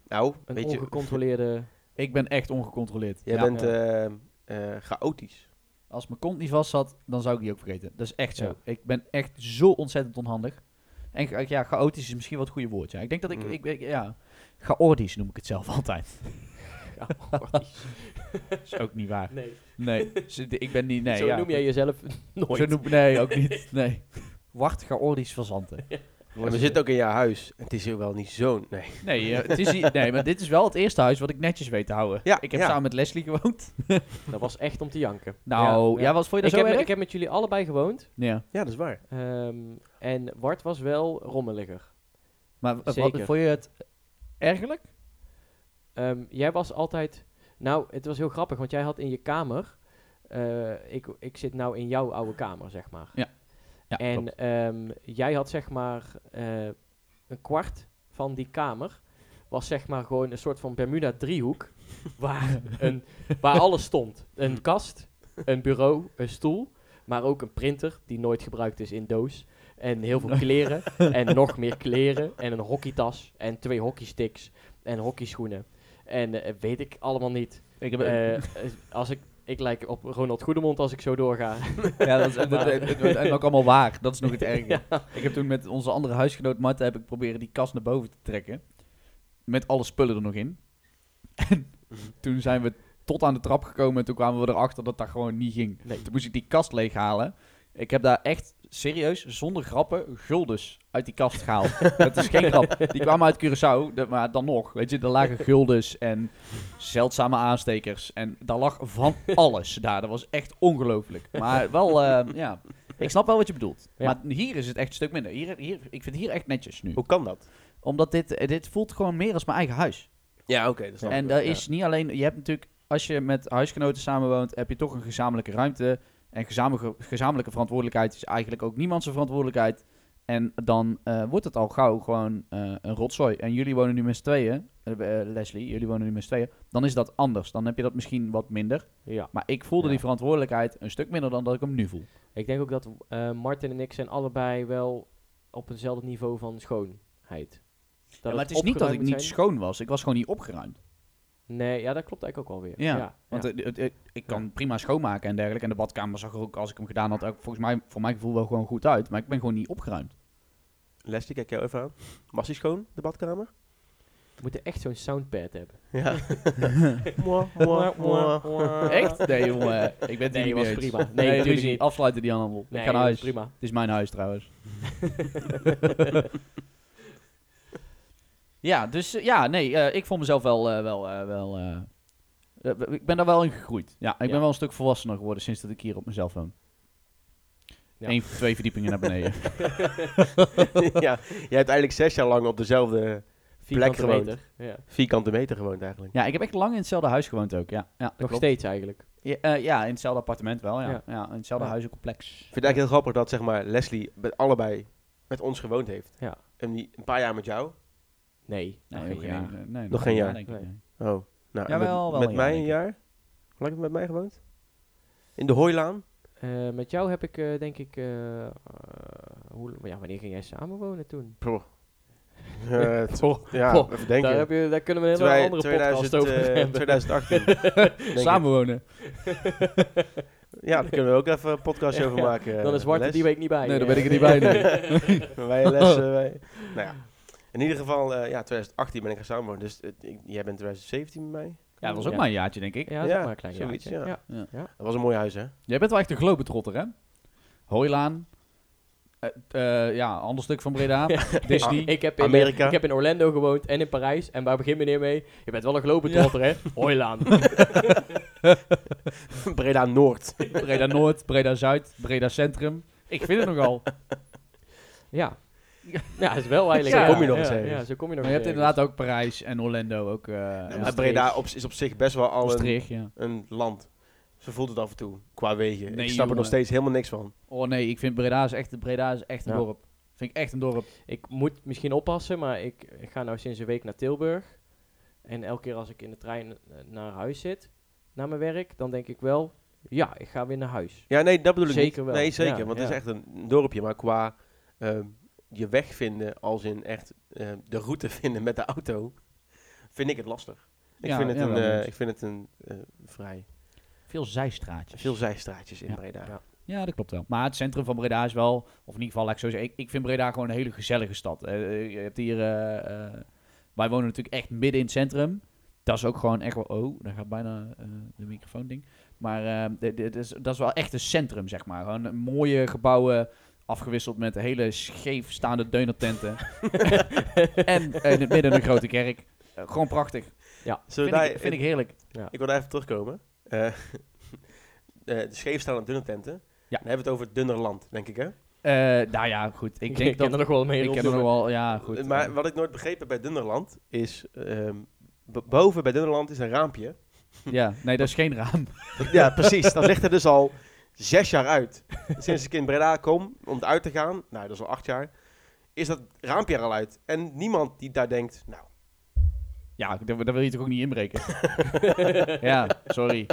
Nou, Een weet je, ongecontroleerde... Ik ben echt ongecontroleerd. jij Ja. bent eh, eh, chaotisch. Als mijn kont niet vast zat, dan zou ik die ook vergeten. Dat is echt zo. Ja. Ik ben echt zo ontzettend onhandig. En ja, chaotisch is misschien wat het goede woord. Ja. Ik denk dat ik, Mhm. ik, ik- ja, chaotisch noem ik het zelf altijd. Dat is ook niet waar. nee. Nee, ik ben niet, nee. Zo ja. noem jij jezelf nooit. Zo noem, nee, ook niet. Nee. Wacht, chaotisch verzanten. Maar we zitten ook in jouw huis. Het is hier wel niet zo... Nee. Nee, eh, het is hier- nee, maar dit is wel het eerste huis wat ik netjes weet te houden. Ja, ik heb ja. samen met Leslie gewoond. Dat was echt om te janken. Nou, ja, wat vond je ik, dat heb, zo met- erg? ik heb met jullie allebei gewoond. Ja. Ja, dat is waar. ehm, en Wart was wel rommeliger. Maar wat, Zeker. vond je het ergerlijk? Ehm, jij was altijd... Nou, het was heel grappig, want jij had in je kamer... eh, ik, ik zit nou in jouw oude kamer, zeg maar. Ja, en ehm, jij had zeg maar eh, een kwart van die kamer was zeg maar gewoon een soort van Bermuda driehoek waar, een, waar alles stond. Een kast, een bureau, een stoel, maar ook een printer die nooit gebruikt is in doos. En heel veel kleren en nog meer kleren en een hockeytas en twee hockeysticks en hockeyschoenen. En eh, weet ik allemaal niet. Ik heb, Eh, als ik, ik lijk op Ronald Goedemond als ik zo doorga. ja, dat is en, ook allemaal waar. Dat is nog het ergste. Ja. Ik heb toen met onze andere huisgenoot Marten heb ik proberen die kast naar boven te trekken. Met alle spullen er nog in. En toen zijn we tot aan de trap gekomen en toen kwamen we erachter dat dat gewoon niet ging. Nee. Toen moest ik die kast leeghalen. Ik heb daar echt serieus, zonder grappen, guldens uit die kast gehaald. dat is geen grap. Die kwamen uit Curaçao, de- maar dan nog. Weet je, er lagen guldens en zeldzame aanstekers. En daar lag van alles daar. Dat was echt ongelooflijk. Maar wel, eh, ja. Ik snap wel wat je bedoelt. Ja. Maar hier is het echt een stuk minder. Hier, hier, ik vind het hier echt netjes nu. Hoe kan dat? Omdat dit, eh, dit voelt gewoon meer als mijn eigen huis. Ja, oké. dat snap ik En wel, dat ja. is niet alleen... Je hebt natuurlijk... Als je met huisgenoten samenwoont, heb je toch een gezamenlijke ruimte. En gezamenlijke, gezamenlijke verantwoordelijkheid is eigenlijk ook niemands zijn verantwoordelijkheid. En dan eh, wordt het al gauw gewoon eh, een rotzooi. En jullie wonen nu met z'n tweeën. eh, Leslie, jullie wonen nu met z'n tweeën. Dan is dat anders. Dan heb je dat misschien wat minder. ja. Maar ik voelde Ja. die verantwoordelijkheid een stuk minder dan dat ik hem nu voel. Ik denk ook dat Martin en ik zijn allebei wel op hetzelfde niveau van schoonheid. Dat Ja, maar het is niet dat ik niet zijn. schoon was. Ik was gewoon niet opgeruimd. Nee, ja, dat klopt eigenlijk ook wel weer. Ja, ja Want ja. het- het- het- ik kan prima schoonmaken en dergelijke. En de badkamer zag er ook, als ik hem gedaan had, ook volgens mij, voor mijn gevoel wel gewoon goed uit. Maar ik ben gewoon niet opgeruimd. Leslie, kijk jou even aan. Was die schoon, de badkamer? We moeten echt zo'n soundpad hebben. Ja. Mwah, mwah, mwah. Echt? Nee, jongen. Ik ben Nee, was prima. Nee, Nee, natuurlijk niet. Afsluiten die handel. Nee, ik ga naar huis. prima. Het is mijn huis trouwens. ja, dus eh, ja, nee, eh, ik vond mezelf wel, eh, wel, eh, wel ik ben daar wel in gegroeid. Ja, ik ben wel een stuk volwassener geworden sinds dat ik hier op mezelf woon. Ja. Eén, twee verdiepingen naar beneden. ja, jij hebt eigenlijk zes jaar lang op dezelfde Vierkante gewoond. meter. Ja. vierkante meter gewoond eigenlijk. Ja, ik heb echt lang in hetzelfde huis gewoond ook. Ja, ja Nog klopt. steeds eigenlijk. Ja, eh, ja, in hetzelfde appartement wel, ja. Ja. ja. in hetzelfde Ja. huizencomplex. Ik vind het eigenlijk heel grappig dat zeg maar, Leslie met allebei met ons gewoond heeft. Ja. En die een paar jaar met jou. Nee, Nee, nog geen jaar. nee, Nog geen jaar. denk ik. Nee. nee. Oh. Nou, Jawel, met, wel met mij jaar, een jaar. Hoe lang heb je met mij gewoond? In de Hooilaan? Eh, met jou heb ik eh, denk ik... eh, eh, hoe, ja, wanneer ging jij samenwonen toen? Poh. Eh, t- ja, even denken. Daar, heb je, daar kunnen we een hele Twee- andere 2000, podcast over eh, hebben. 2018. denk ik. Samenwonen. Ja, daar kunnen we ook even een podcast over maken. Dan is Les. die week niet bij. Nee, dan ben ik er niet bij, nee. wij lessen. Wij. Nou ja. In ieder geval, eh, ja, 2018 ben ik gaan samenwonen. Dus eh, ik- jij bent 2017 met mij. Ja, dat was ook Ja. maar een jaartje, denk ik. Ja, dat Ja, maar een klein zoiets, jaartje. ja. Ja. Dat was een mooi huis, hè? Jij bent wel echt een globetrotter, hè? Hooilaan. Eh, eh, ja, ander stuk van Breda. Disney. Ik heb, in, Amerika. ik heb in Orlando gewoond en in Parijs. En waar begin meneer mee? Je bent wel een globetrotter, hè? Hooilaan. Breda Noord. Breda Noord, Breda Zuid, Breda Centrum. Ik vind het nogal. ja. Ja, is wel eigenlijk... Zo kom je nog ja, eens. Ja, zo kom je nog Maar je hebt inderdaad ook Parijs en Orlando. Ook, eh. Breda op, is op zich best wel al een, een land. Ze voelt het af en toe, qua wegen. Nee, ik snap er nog steeds helemaal niks van. Oh nee, ik vind Breda is echt, Breda is echt een Ja. dorp. Vind ik echt een dorp. Ik moet misschien oppassen, maar ik, ik ga nou sinds een week naar Tilburg. En elke keer als ik in de trein eh, naar huis zit, naar mijn werk, dan denk ik wel, ja, ik ga weer naar huis. Ja, nee, dat bedoel ik Zeker niet. wel. Nee, zeker. Ja, want het is echt een dorpje. Maar qua ehm, je weg vinden, als in echt eh, de route vinden met de auto, vind ik het lastig. Ik Ja, vind het ja, een, eh, ik vind het een eh, vrij... Veel zijstraatjes. Veel zijstraatjes in Ja. Breda. Ja. Ja, dat klopt wel. Maar het centrum van Breda is wel, of in ieder geval, laat ik zo zeggen, ik, ik vind Breda gewoon een hele gezellige stad. Je hebt hier, wij wonen natuurlijk echt midden in het centrum. Dat is ook gewoon echt wel, oh, daar gaat bijna eh, de microfoon ding. Maar eh, dit- dit is, dat is wel echt een centrum, zeg maar. Gewoon een mooie gebouwen, afgewisseld met hele scheef staande deunertenten. en in het midden een grote kerk. Eh, gewoon prachtig. We Vind, daar- ik, vind ik heerlijk. Ik wil daar even terugkomen. Eh, de scheef staan dunne tenten. Ja. Dan hebben we het over dunner land, denk ik, hè? Eh, nou ja, goed. Ik denk dat... er nog wel mee Ik ken er nog wel, ja, goed. maar wat ik nooit begrepen heb bij Dunderland is... ehm, boven bij Dunderland is een raampje. Ja, nee, dat is geen raam. Ja, precies. Dat ligt er dus al zes jaar uit. Sinds ik in Breda kom om uit te gaan, nou, dat is al acht jaar, is dat raampje er al uit. En niemand die daar denkt, nou, Ja, daar, daar wil je toch ook niet inbreken? ja, sorry.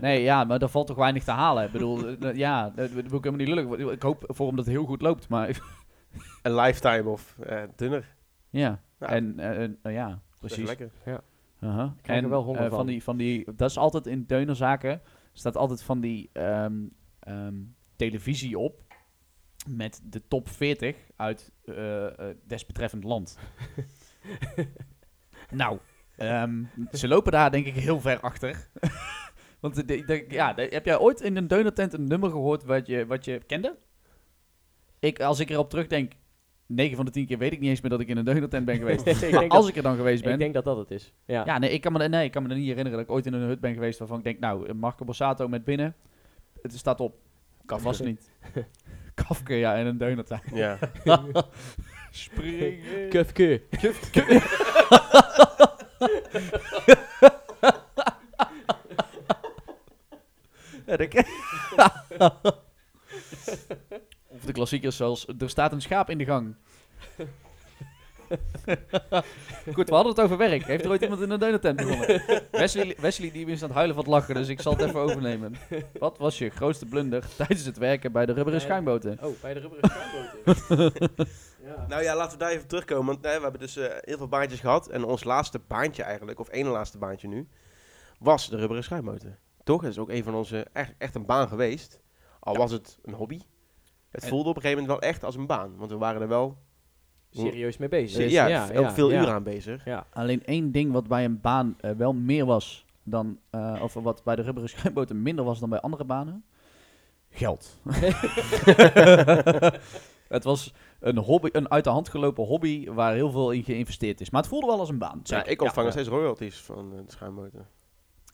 Nee, ja, maar daar valt toch weinig te halen. Ik bedoel, eh, ja, dat wil ik helemaal niet lullig. Ik hoop voor hem dat het heel goed loopt, maar een lifetime of eh, dunner. ja. Nou, en eh, eh, ja, Precies. Lekker. Krijg er En, wel honger eh, van. van. Die, van die, dat is altijd in deunerzaken, staat altijd van die ehm, ehm, televisie op met de top 40 uit eh, desbetreffend land. nou, ehm, ze lopen daar denk ik heel ver achter. Want de, de- de- ja, de- heb jij ooit in een deunertent een nummer gehoord wat je, wat je kende? Ik, als ik erop terugdenk, 9 van de 10 keer weet ik niet eens meer dat ik in een deunertent ben geweest. ik, denk maar dat, als ik er dan geweest ben, ik denk dat dat het is. Ja. ja, nee ik, kan me, nee, ik kan me er niet herinneren dat ik ooit in een hut ben geweest waarvan ik denk, nou, Marco Borsato met binnen. Het staat op. Kan vast niet. Kafke, ja, en een deunertuin. Ja. Springen. Kufke. Ja, dat ken- of de klassiekers zoals, er staat een schaap in de gang. Goed, we hadden het over werk. Heeft er ooit iemand in een deunertent begonnen? Wesley, Wesley die is aan het huilen van het lachen, dus ik zal het even overnemen. Wat was je grootste blunder tijdens het werken bij de rubberen schuimboten? Oh, bij de rubberen schuimboten. ja. Nou ja, laten we daar even terugkomen. Want eh, we hebben dus eh, heel veel baantjes gehad. En ons laatste baantje eigenlijk, of ene laatste baantje nu, was de rubberen schuimmotor. Toch? Dat is ook een van onze, echt, echt een baan geweest. Al Ja. was het een hobby. Het En- voelde op een gegeven moment wel echt als een baan. Want we waren er wel Serieus mee bezig. ja, ook veel ja. uren aan bezig. Ja. Alleen één ding wat bij een baan eh, wel meer was dan, eh, of wat bij de rubberen schuimboten minder was dan bij andere banen. Geld. het was een, hobby, een uit de hand gelopen hobby waar heel veel in geïnvesteerd is. Maar het voelde wel als een baan. Ja, ik ontvang nog ja. steeds royalties van eh, de schuimmotor.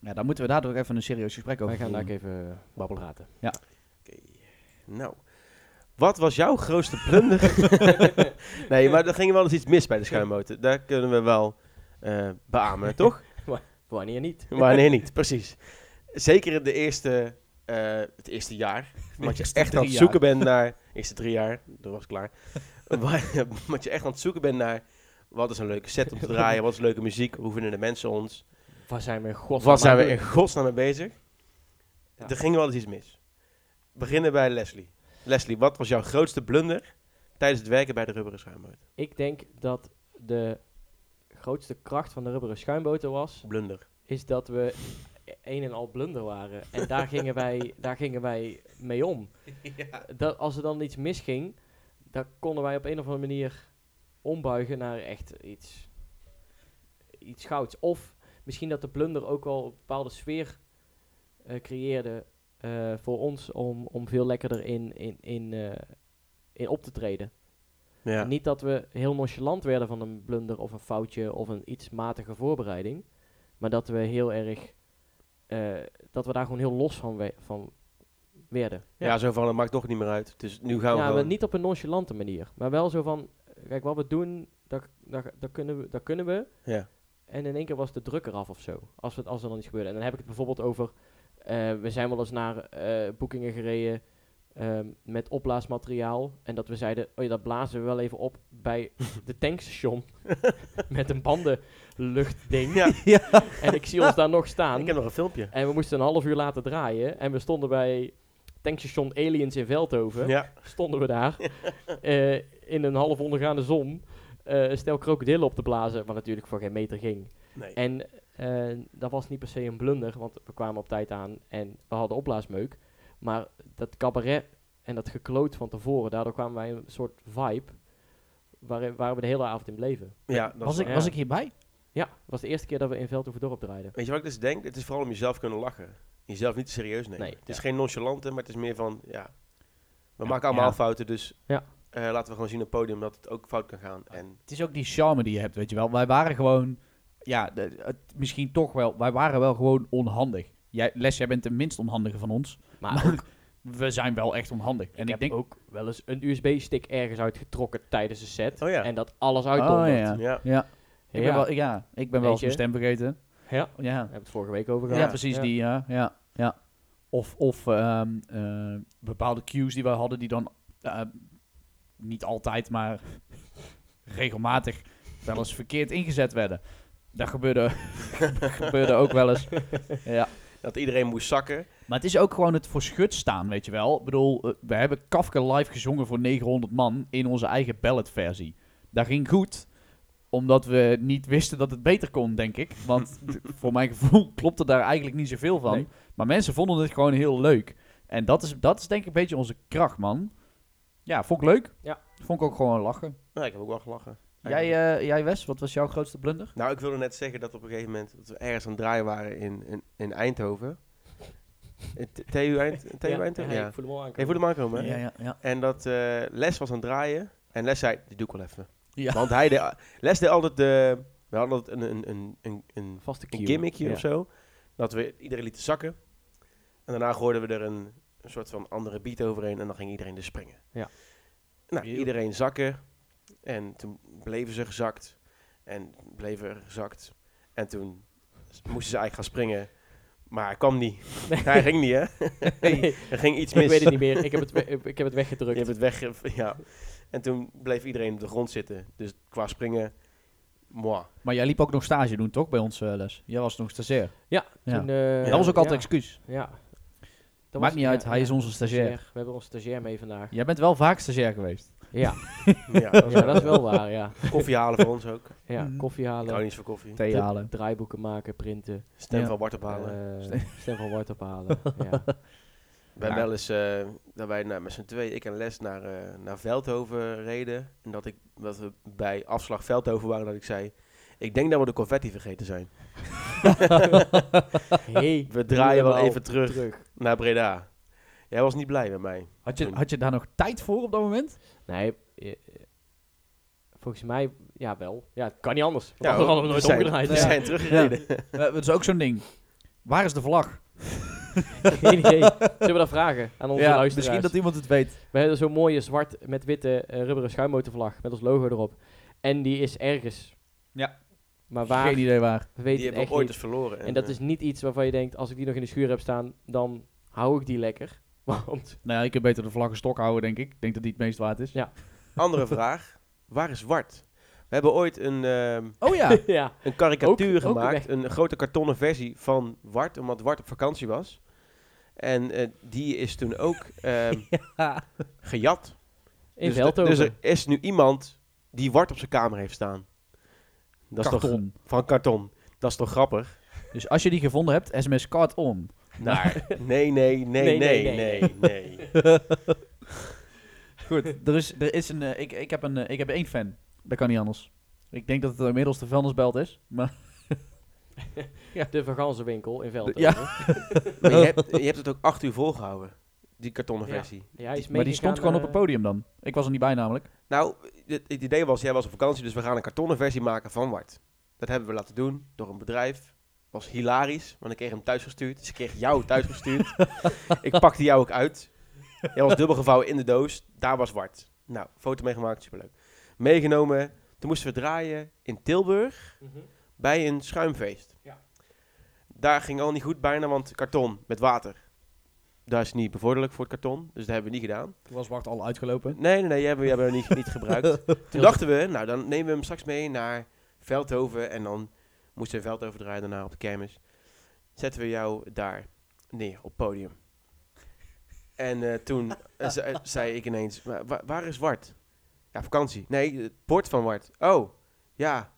Ja, daar moeten we daardoor even een serieus gesprek over Wij gaan daar even babbel praten. Oké. Nou, wat was jouw grootste blunder? nee, maar er ging wel eens iets mis bij de schuimmotor. Daar kunnen we wel eh beamen, toch? Wanneer niet? Nee, niet, precies. zeker in de eerste, eh, het eerste jaar. Want je echt aan het zoeken bent naar... Eerste drie jaar, dat was klaar. Want je echt aan het zoeken bent naar... Wat is een leuke set om te draaien? Wat is leuke muziek? Hoe vinden de mensen ons? Waar zijn we in godsnaam Wat zijn we in godsnaam mee bezig? Ja. Er ging wel eens iets mis. Beginnen bij Leslie. Leslie, wat was jouw grootste blunder tijdens het werken bij de rubberen schuimboot? Ik denk dat de grootste kracht van de rubberen schuimboten was, Blunder. is dat we een en al blunder waren. En daar gingen wij, daar gingen wij mee om. Dat, als er dan iets misging, dan konden wij op een of andere manier ombuigen naar echt iets, iets gouds. Of misschien dat de blunder ook wel een bepaalde sfeer eh, creëerde eh, voor ons om, om veel lekkerder in, in, in, eh, in op te treden. Ja. Niet dat we heel nonchalant werden van een blunder of een foutje of een iets matige voorbereiding. Maar dat we heel erg. eh, dat we daar gewoon heel los van, we- van werden. Ja. zo van, het maakt toch niet meer uit. Dus nu gaan we ja, maar niet op een nonchalante manier. Maar wel zo van. Kijk, wat we doen, dat, dat, dat, kunnen, we, dat kunnen we. Ja. En in één keer was de druk eraf of zo. Als, het, als er dan iets gebeurde. En dan heb ik het bijvoorbeeld over. Eh, we zijn wel eens naar eh, boekingen gereden. ehm, met opblaasmateriaal. En dat we zeiden. Oh ja, dat blazen we wel even op bij de tankstation. met een bandenluchtding. Ja. ja. En ik zie ons daar nog staan. Ik heb nog een filmpje. En we moesten een half uur laten draaien. En we stonden bij tankstation Aliens in Veldhoven. Ja. Stonden we daar. eh, in een half ondergaande zon. eh, stel krokodillen op te blazen. Wat natuurlijk voor geen meter ging. Nee. En eh, dat was niet per se een blunder. Want we kwamen op tijd aan. En we hadden opblaasmeuk. Maar dat cabaret en dat gekloot van tevoren. Daardoor kwamen wij een soort vibe. Waarin, waar we de hele avond in bleven. ja, dat Was, ik, was ik hierbij? Ja, het was de eerste keer dat we in Veldhoven dorp draaiden. Weet je wat ik dus denk? Het is vooral om jezelf kunnen lachen. Jezelf niet te serieus nemen. Nee, het is geen nonchalante, maar het is meer van, ja, we Ja, maken allemaal ja. fouten, dus Ja. eh, laten we gewoon zien op het podium dat het ook fout kan gaan. En Het is ook die charme die je hebt, weet je wel. Wij waren gewoon, ja, de- het, misschien toch wel, wij waren wel gewoon onhandig. Jij, Les, jij bent de minst onhandige van ons. Maar Maar ook, we zijn wel echt onhandig. en ik ik heb denk, ook wel eens een USB-stick ergens uitgetrokken tijdens een set. Oh ja. En dat alles oh, uitdondert. ja. ja, Ja. Ik, ben wel, ja, ik ben wel eens mijn stem vergeten. Ja, Ja, we hebben het vorige week over ja, gehad. precies die, ja. ja, ja. Of, of ehm, eh, bepaalde cues die we hadden die dan eh, niet altijd, maar regelmatig wel eens verkeerd ingezet werden. Dat gebeurde, gebeurde ook wel eens. Ja. dat iedereen moest zakken. Maar het is ook gewoon het voor schut staan, weet je wel. Ik bedoel, eh, we hebben Kafka live gezongen voor 900 man in onze eigen balletversie. Dat ging goed, omdat we niet wisten dat het beter kon, denk ik. Want voor mijn gevoel klopte daar eigenlijk niet zoveel van. Nee. Maar mensen vonden het gewoon heel leuk. En dat is, dat is denk ik een beetje onze kracht, man. Ja, vond ik leuk. Ja. Vond ik ook gewoon lachen. Nou, ik heb ook wel gelachen. Jij, eh, jij Wes, wat was jouw grootste blunder? Nou, ik wilde net zeggen dat op een gegeven moment dat we ergens aan het draaien waren in, in, in Eindhoven. In T- TU, Eind, TU Ja, Eindhoven? ja, Ja. ik voel hem aankomen. voelde hem aankomen, hè? Ja, ja, ja. En dat eh, Les was aan het draaien. En Les zei, die doe ik wel even. Ja. Want hij deed, Les deed altijd de... We hadden altijd een, een, een, een, een, Vaste een gimmickje Ja. of zo. Dat we iedereen lieten zakken. En daarna gooiden we er een, een soort van andere beat overheen. En dan ging iedereen dus springen. Ja. Nou, iedereen zakken. En toen bleven ze gezakt. En bleven gezakt. En toen moesten ze eigenlijk gaan springen. Maar hij kwam niet. Hij ging niet, hè? Nee, Er ging iets mis. ik weet het niet meer. Ik heb het, we- ik heb het Je weggedrukt. hebt het weg... Ja. En toen bleef iedereen op de grond zitten. Dus qua springen... Moi. Maar jij liep ook nog stage doen, toch, bij ons eh, Les? Jij was nog stagiair. Ja, Ja. toen, eh, dat was ook altijd ja, excuus. Ja. Dat Maakt was- niet uit, hij ja, is onze stagiair. We hebben onze stagiair mee vandaag. Jij bent wel vaak stagiair geweest. Ja, Ja, dat ja dat is wel waar, ja. Koffie halen voor ons ook. ja Mhm. koffie Ik hou halen, niet van koffie. Thee dra- halen. draaiboeken maken, printen, Stem Ja. van Bart ophalen. eh, stem van Wart ophalen. ja. We hebben Ja. wel eens eh, dat wij nou, met z'n twee, ik en Les, naar, eh, naar Veldhoven reden. En dat, ik, dat we bij afslag Veldhoven waren, dat ik zei... Ik denk dat we de confetti vergeten zijn. Hey, We draaien wel even terug, terug. naar Breda. Jij was niet blij met mij. Had je, had je daar nog tijd voor op dat moment? Nee, eh, eh, volgens mij, ja wel. Ja, het kan niet anders. Ja, Ja, we hadden we nooit zijn, omgedraaid. We Ja. zijn teruggereden. Eh, dat is ook zo'n ding. Waar is de vlag? Geen idee. Zullen we dat vragen aan onze ja, luisteraars? misschien dat iemand het weet. We hebben zo'n mooie zwart met witte eh, rubberen schuimmotorvlag met ons logo erop. En die is ergens Ja. Maar waar, Geen idee waar. we weten Die het hebben echt we ooit niet. eens verloren. En dat is niet iets waarvan je denkt, als ik die nog in de schuur heb staan, dan hou ik die lekker. Want, Nou ja, ik heb beter de vlaggen stok houden, denk ik. Ik denk dat die het meest waard is. Ja. Andere vraag. Waar is Wart? We hebben ooit een, ehm, Oh ja. ja, een karikatuur Ook- ook gemaakt. weg. een grote kartonnen versie van Wart. Omdat Wart op vakantie was. En eh, die is toen ook ehm, gejat. in dus, Veldhoven. dus er is nu iemand die Wart op zijn kamer heeft staan. Dat is toch Karton. van karton. Dat is toch grappig? Dus als je die gevonden hebt, sms card on. Naar. Nee, nee, nee, nee, Nee, nee, nee, nee. Goed, er is, er is een, eh, ik, ik, heb een, eh, ik heb één fan. Dat kan niet anders. Ik denk dat het inmiddels de vuilnisbelt is. Maar de Verganzenwinkel in Veldhoven. Ja. Maar je, hebt, je hebt het ook acht uur volgehouden. Die kartonnen Ja. versie. Ja, hij is maar die stond gewoon op eh, het podium dan. Ik was er niet bij namelijk. Nou, het, het idee was, jij was op vakantie, dus we gaan een kartonnen versie maken van Wart. Dat hebben we laten doen door een bedrijf. Was hilarisch, want ik kreeg hem thuisgestuurd. Dus ik kreeg jou thuisgestuurd. ik pakte jou ook uit. Jij was dubbel gevouwen in de doos. Daar was Wart. Nou, foto meegemaakt, superleuk. Meegenomen. Toen moesten we draaien in Tilburg mhm. bij een schuimfeest. Ja. Daar ging al niet goed bijna, want karton met water. Dat is niet bevorderlijk voor het karton, dus dat hebben we niet gedaan. Toen was Bart al uitgelopen. Nee, nee, nee, die hebben we, die hebben we niet, niet gebruikt. Toen dachten we, nou dan nemen we hem straks mee naar Veldhoven en dan moesten we Veldhoven draaien daarna op de kermis. Zetten we jou daar neer op het podium. En eh, toen eh, ze- zei ik ineens, "Maar wa- waar is Wart? Ja, vakantie. Nee, het bord van Wart. Oh, ja.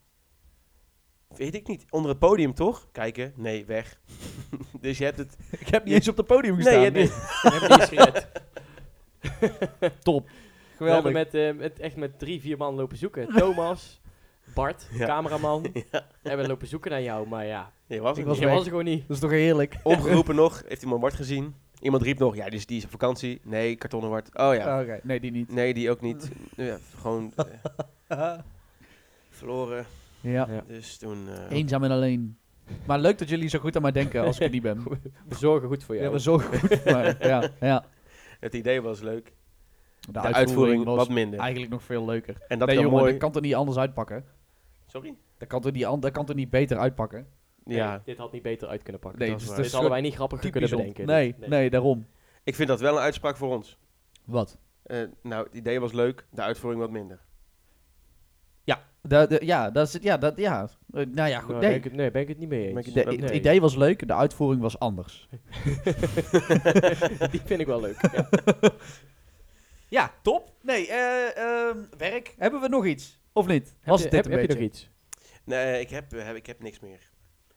Weet ik niet. Onder het podium toch? Kijken. Nee, weg. dus je hebt het... Ik heb niet eens op het podium gestaan. Nee, je hebt Nee, gered. Top. We hebben Geweldig. met, eh, met, echt met drie, vier man lopen zoeken. Thomas, Bart, Ja. cameraman. Ja. Hebben lopen zoeken naar jou, maar ja, Je was, Ik het was was er gewoon niet. Dat is toch heerlijk? Omgeroepen nog. Heeft iemand Wart gezien? Iemand riep nog, ja, die is, die is op vakantie. Nee, kartonnen Wart. Oh ja. Oké, nee, die niet. Nee, die ook niet. Ja, gewoon eh, verloren. Ja. Ja. Dus toen... eh, Eenzaam en alleen. Maar leuk dat jullie zo goed aan mij denken als ik er niet ben. We zorgen goed voor jou. Ja, we zorgen goed voor mij. Ja, ja. het idee was leuk. De, De, uitvoering, was wat minder. eigenlijk nog veel leuker. En dat nee, kan jongen, mooi... kan toch niet anders uitpakken? Sorry? Dat kan toch niet, an- dat kan toch niet beter uitpakken? Nee, Ja, dit had niet beter uit kunnen pakken. Nee, dat is dus dit hadden wij niet grappiger kunnen bedenken. Nee, nee, daarom. ik vind dat wel een uitspraak voor ons. Wat? Eh, nou, het idee was leuk, de uitvoering wat minder. De, de, ja, dat is het. Ja, dat, ja. Eh, nou ja, goed. Nou, ben Nee. ik het, nee, ben ik het niet mee Ben eens. De- het- idee was leuk, de uitvoering was anders. Die vind ik wel leuk. Ja. Ja, top. Nee, eh, ehm, werk. Hebben we nog iets? Of niet? Heb, Was je, het dit heb, een heb je beetje? nog iets? Nee, ik heb, eh, heb, ik heb niks meer.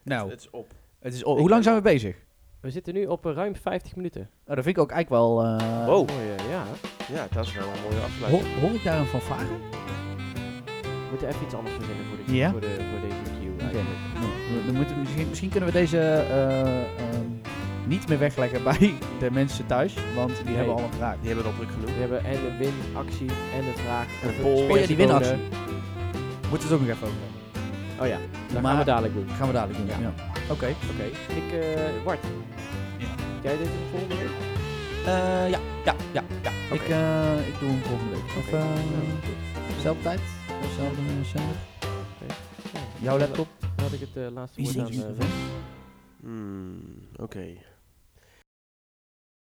Nou, Het is op. het is, hoe lang zijn we bezig? We zitten nu op eh, ruim 50 minuten. Nou, dat vind ik ook eigenlijk wel... eh, Wow. Mooi, eh, ja. Ja, dat is wel een mooie afsluiting. Hoor, hoor ik daar een fanfare? We moeten even iets anders verzinnen voor, Ja? voor, de, voor deze queue eigenlijk. Nou, we- we moeten, misschien, misschien kunnen we deze eh, ehm, niet meer wegleggen bij de mensen thuis, want die Nee. hebben al een vraag. Die hebben het opdruk genoeg. We hebben en een winactie en een vraag. Een en poll. Oh ja, die winactie. Moeten we het ook nog even over hebben. Oh ja, dat gaan we dadelijk doen. gaan we dadelijk doen. Ja. Ja. Oké. Oké, ik, eh Bart. Ja. Jij dit volgende week? Eh, ja, ja, ja, ja. Ik, eh, ik doe hem volgende week. Of eh, dezelfde tijd? Dezelfde zender? Jouw laptop? Had ik het laatste woord aan. Hmm, Oké.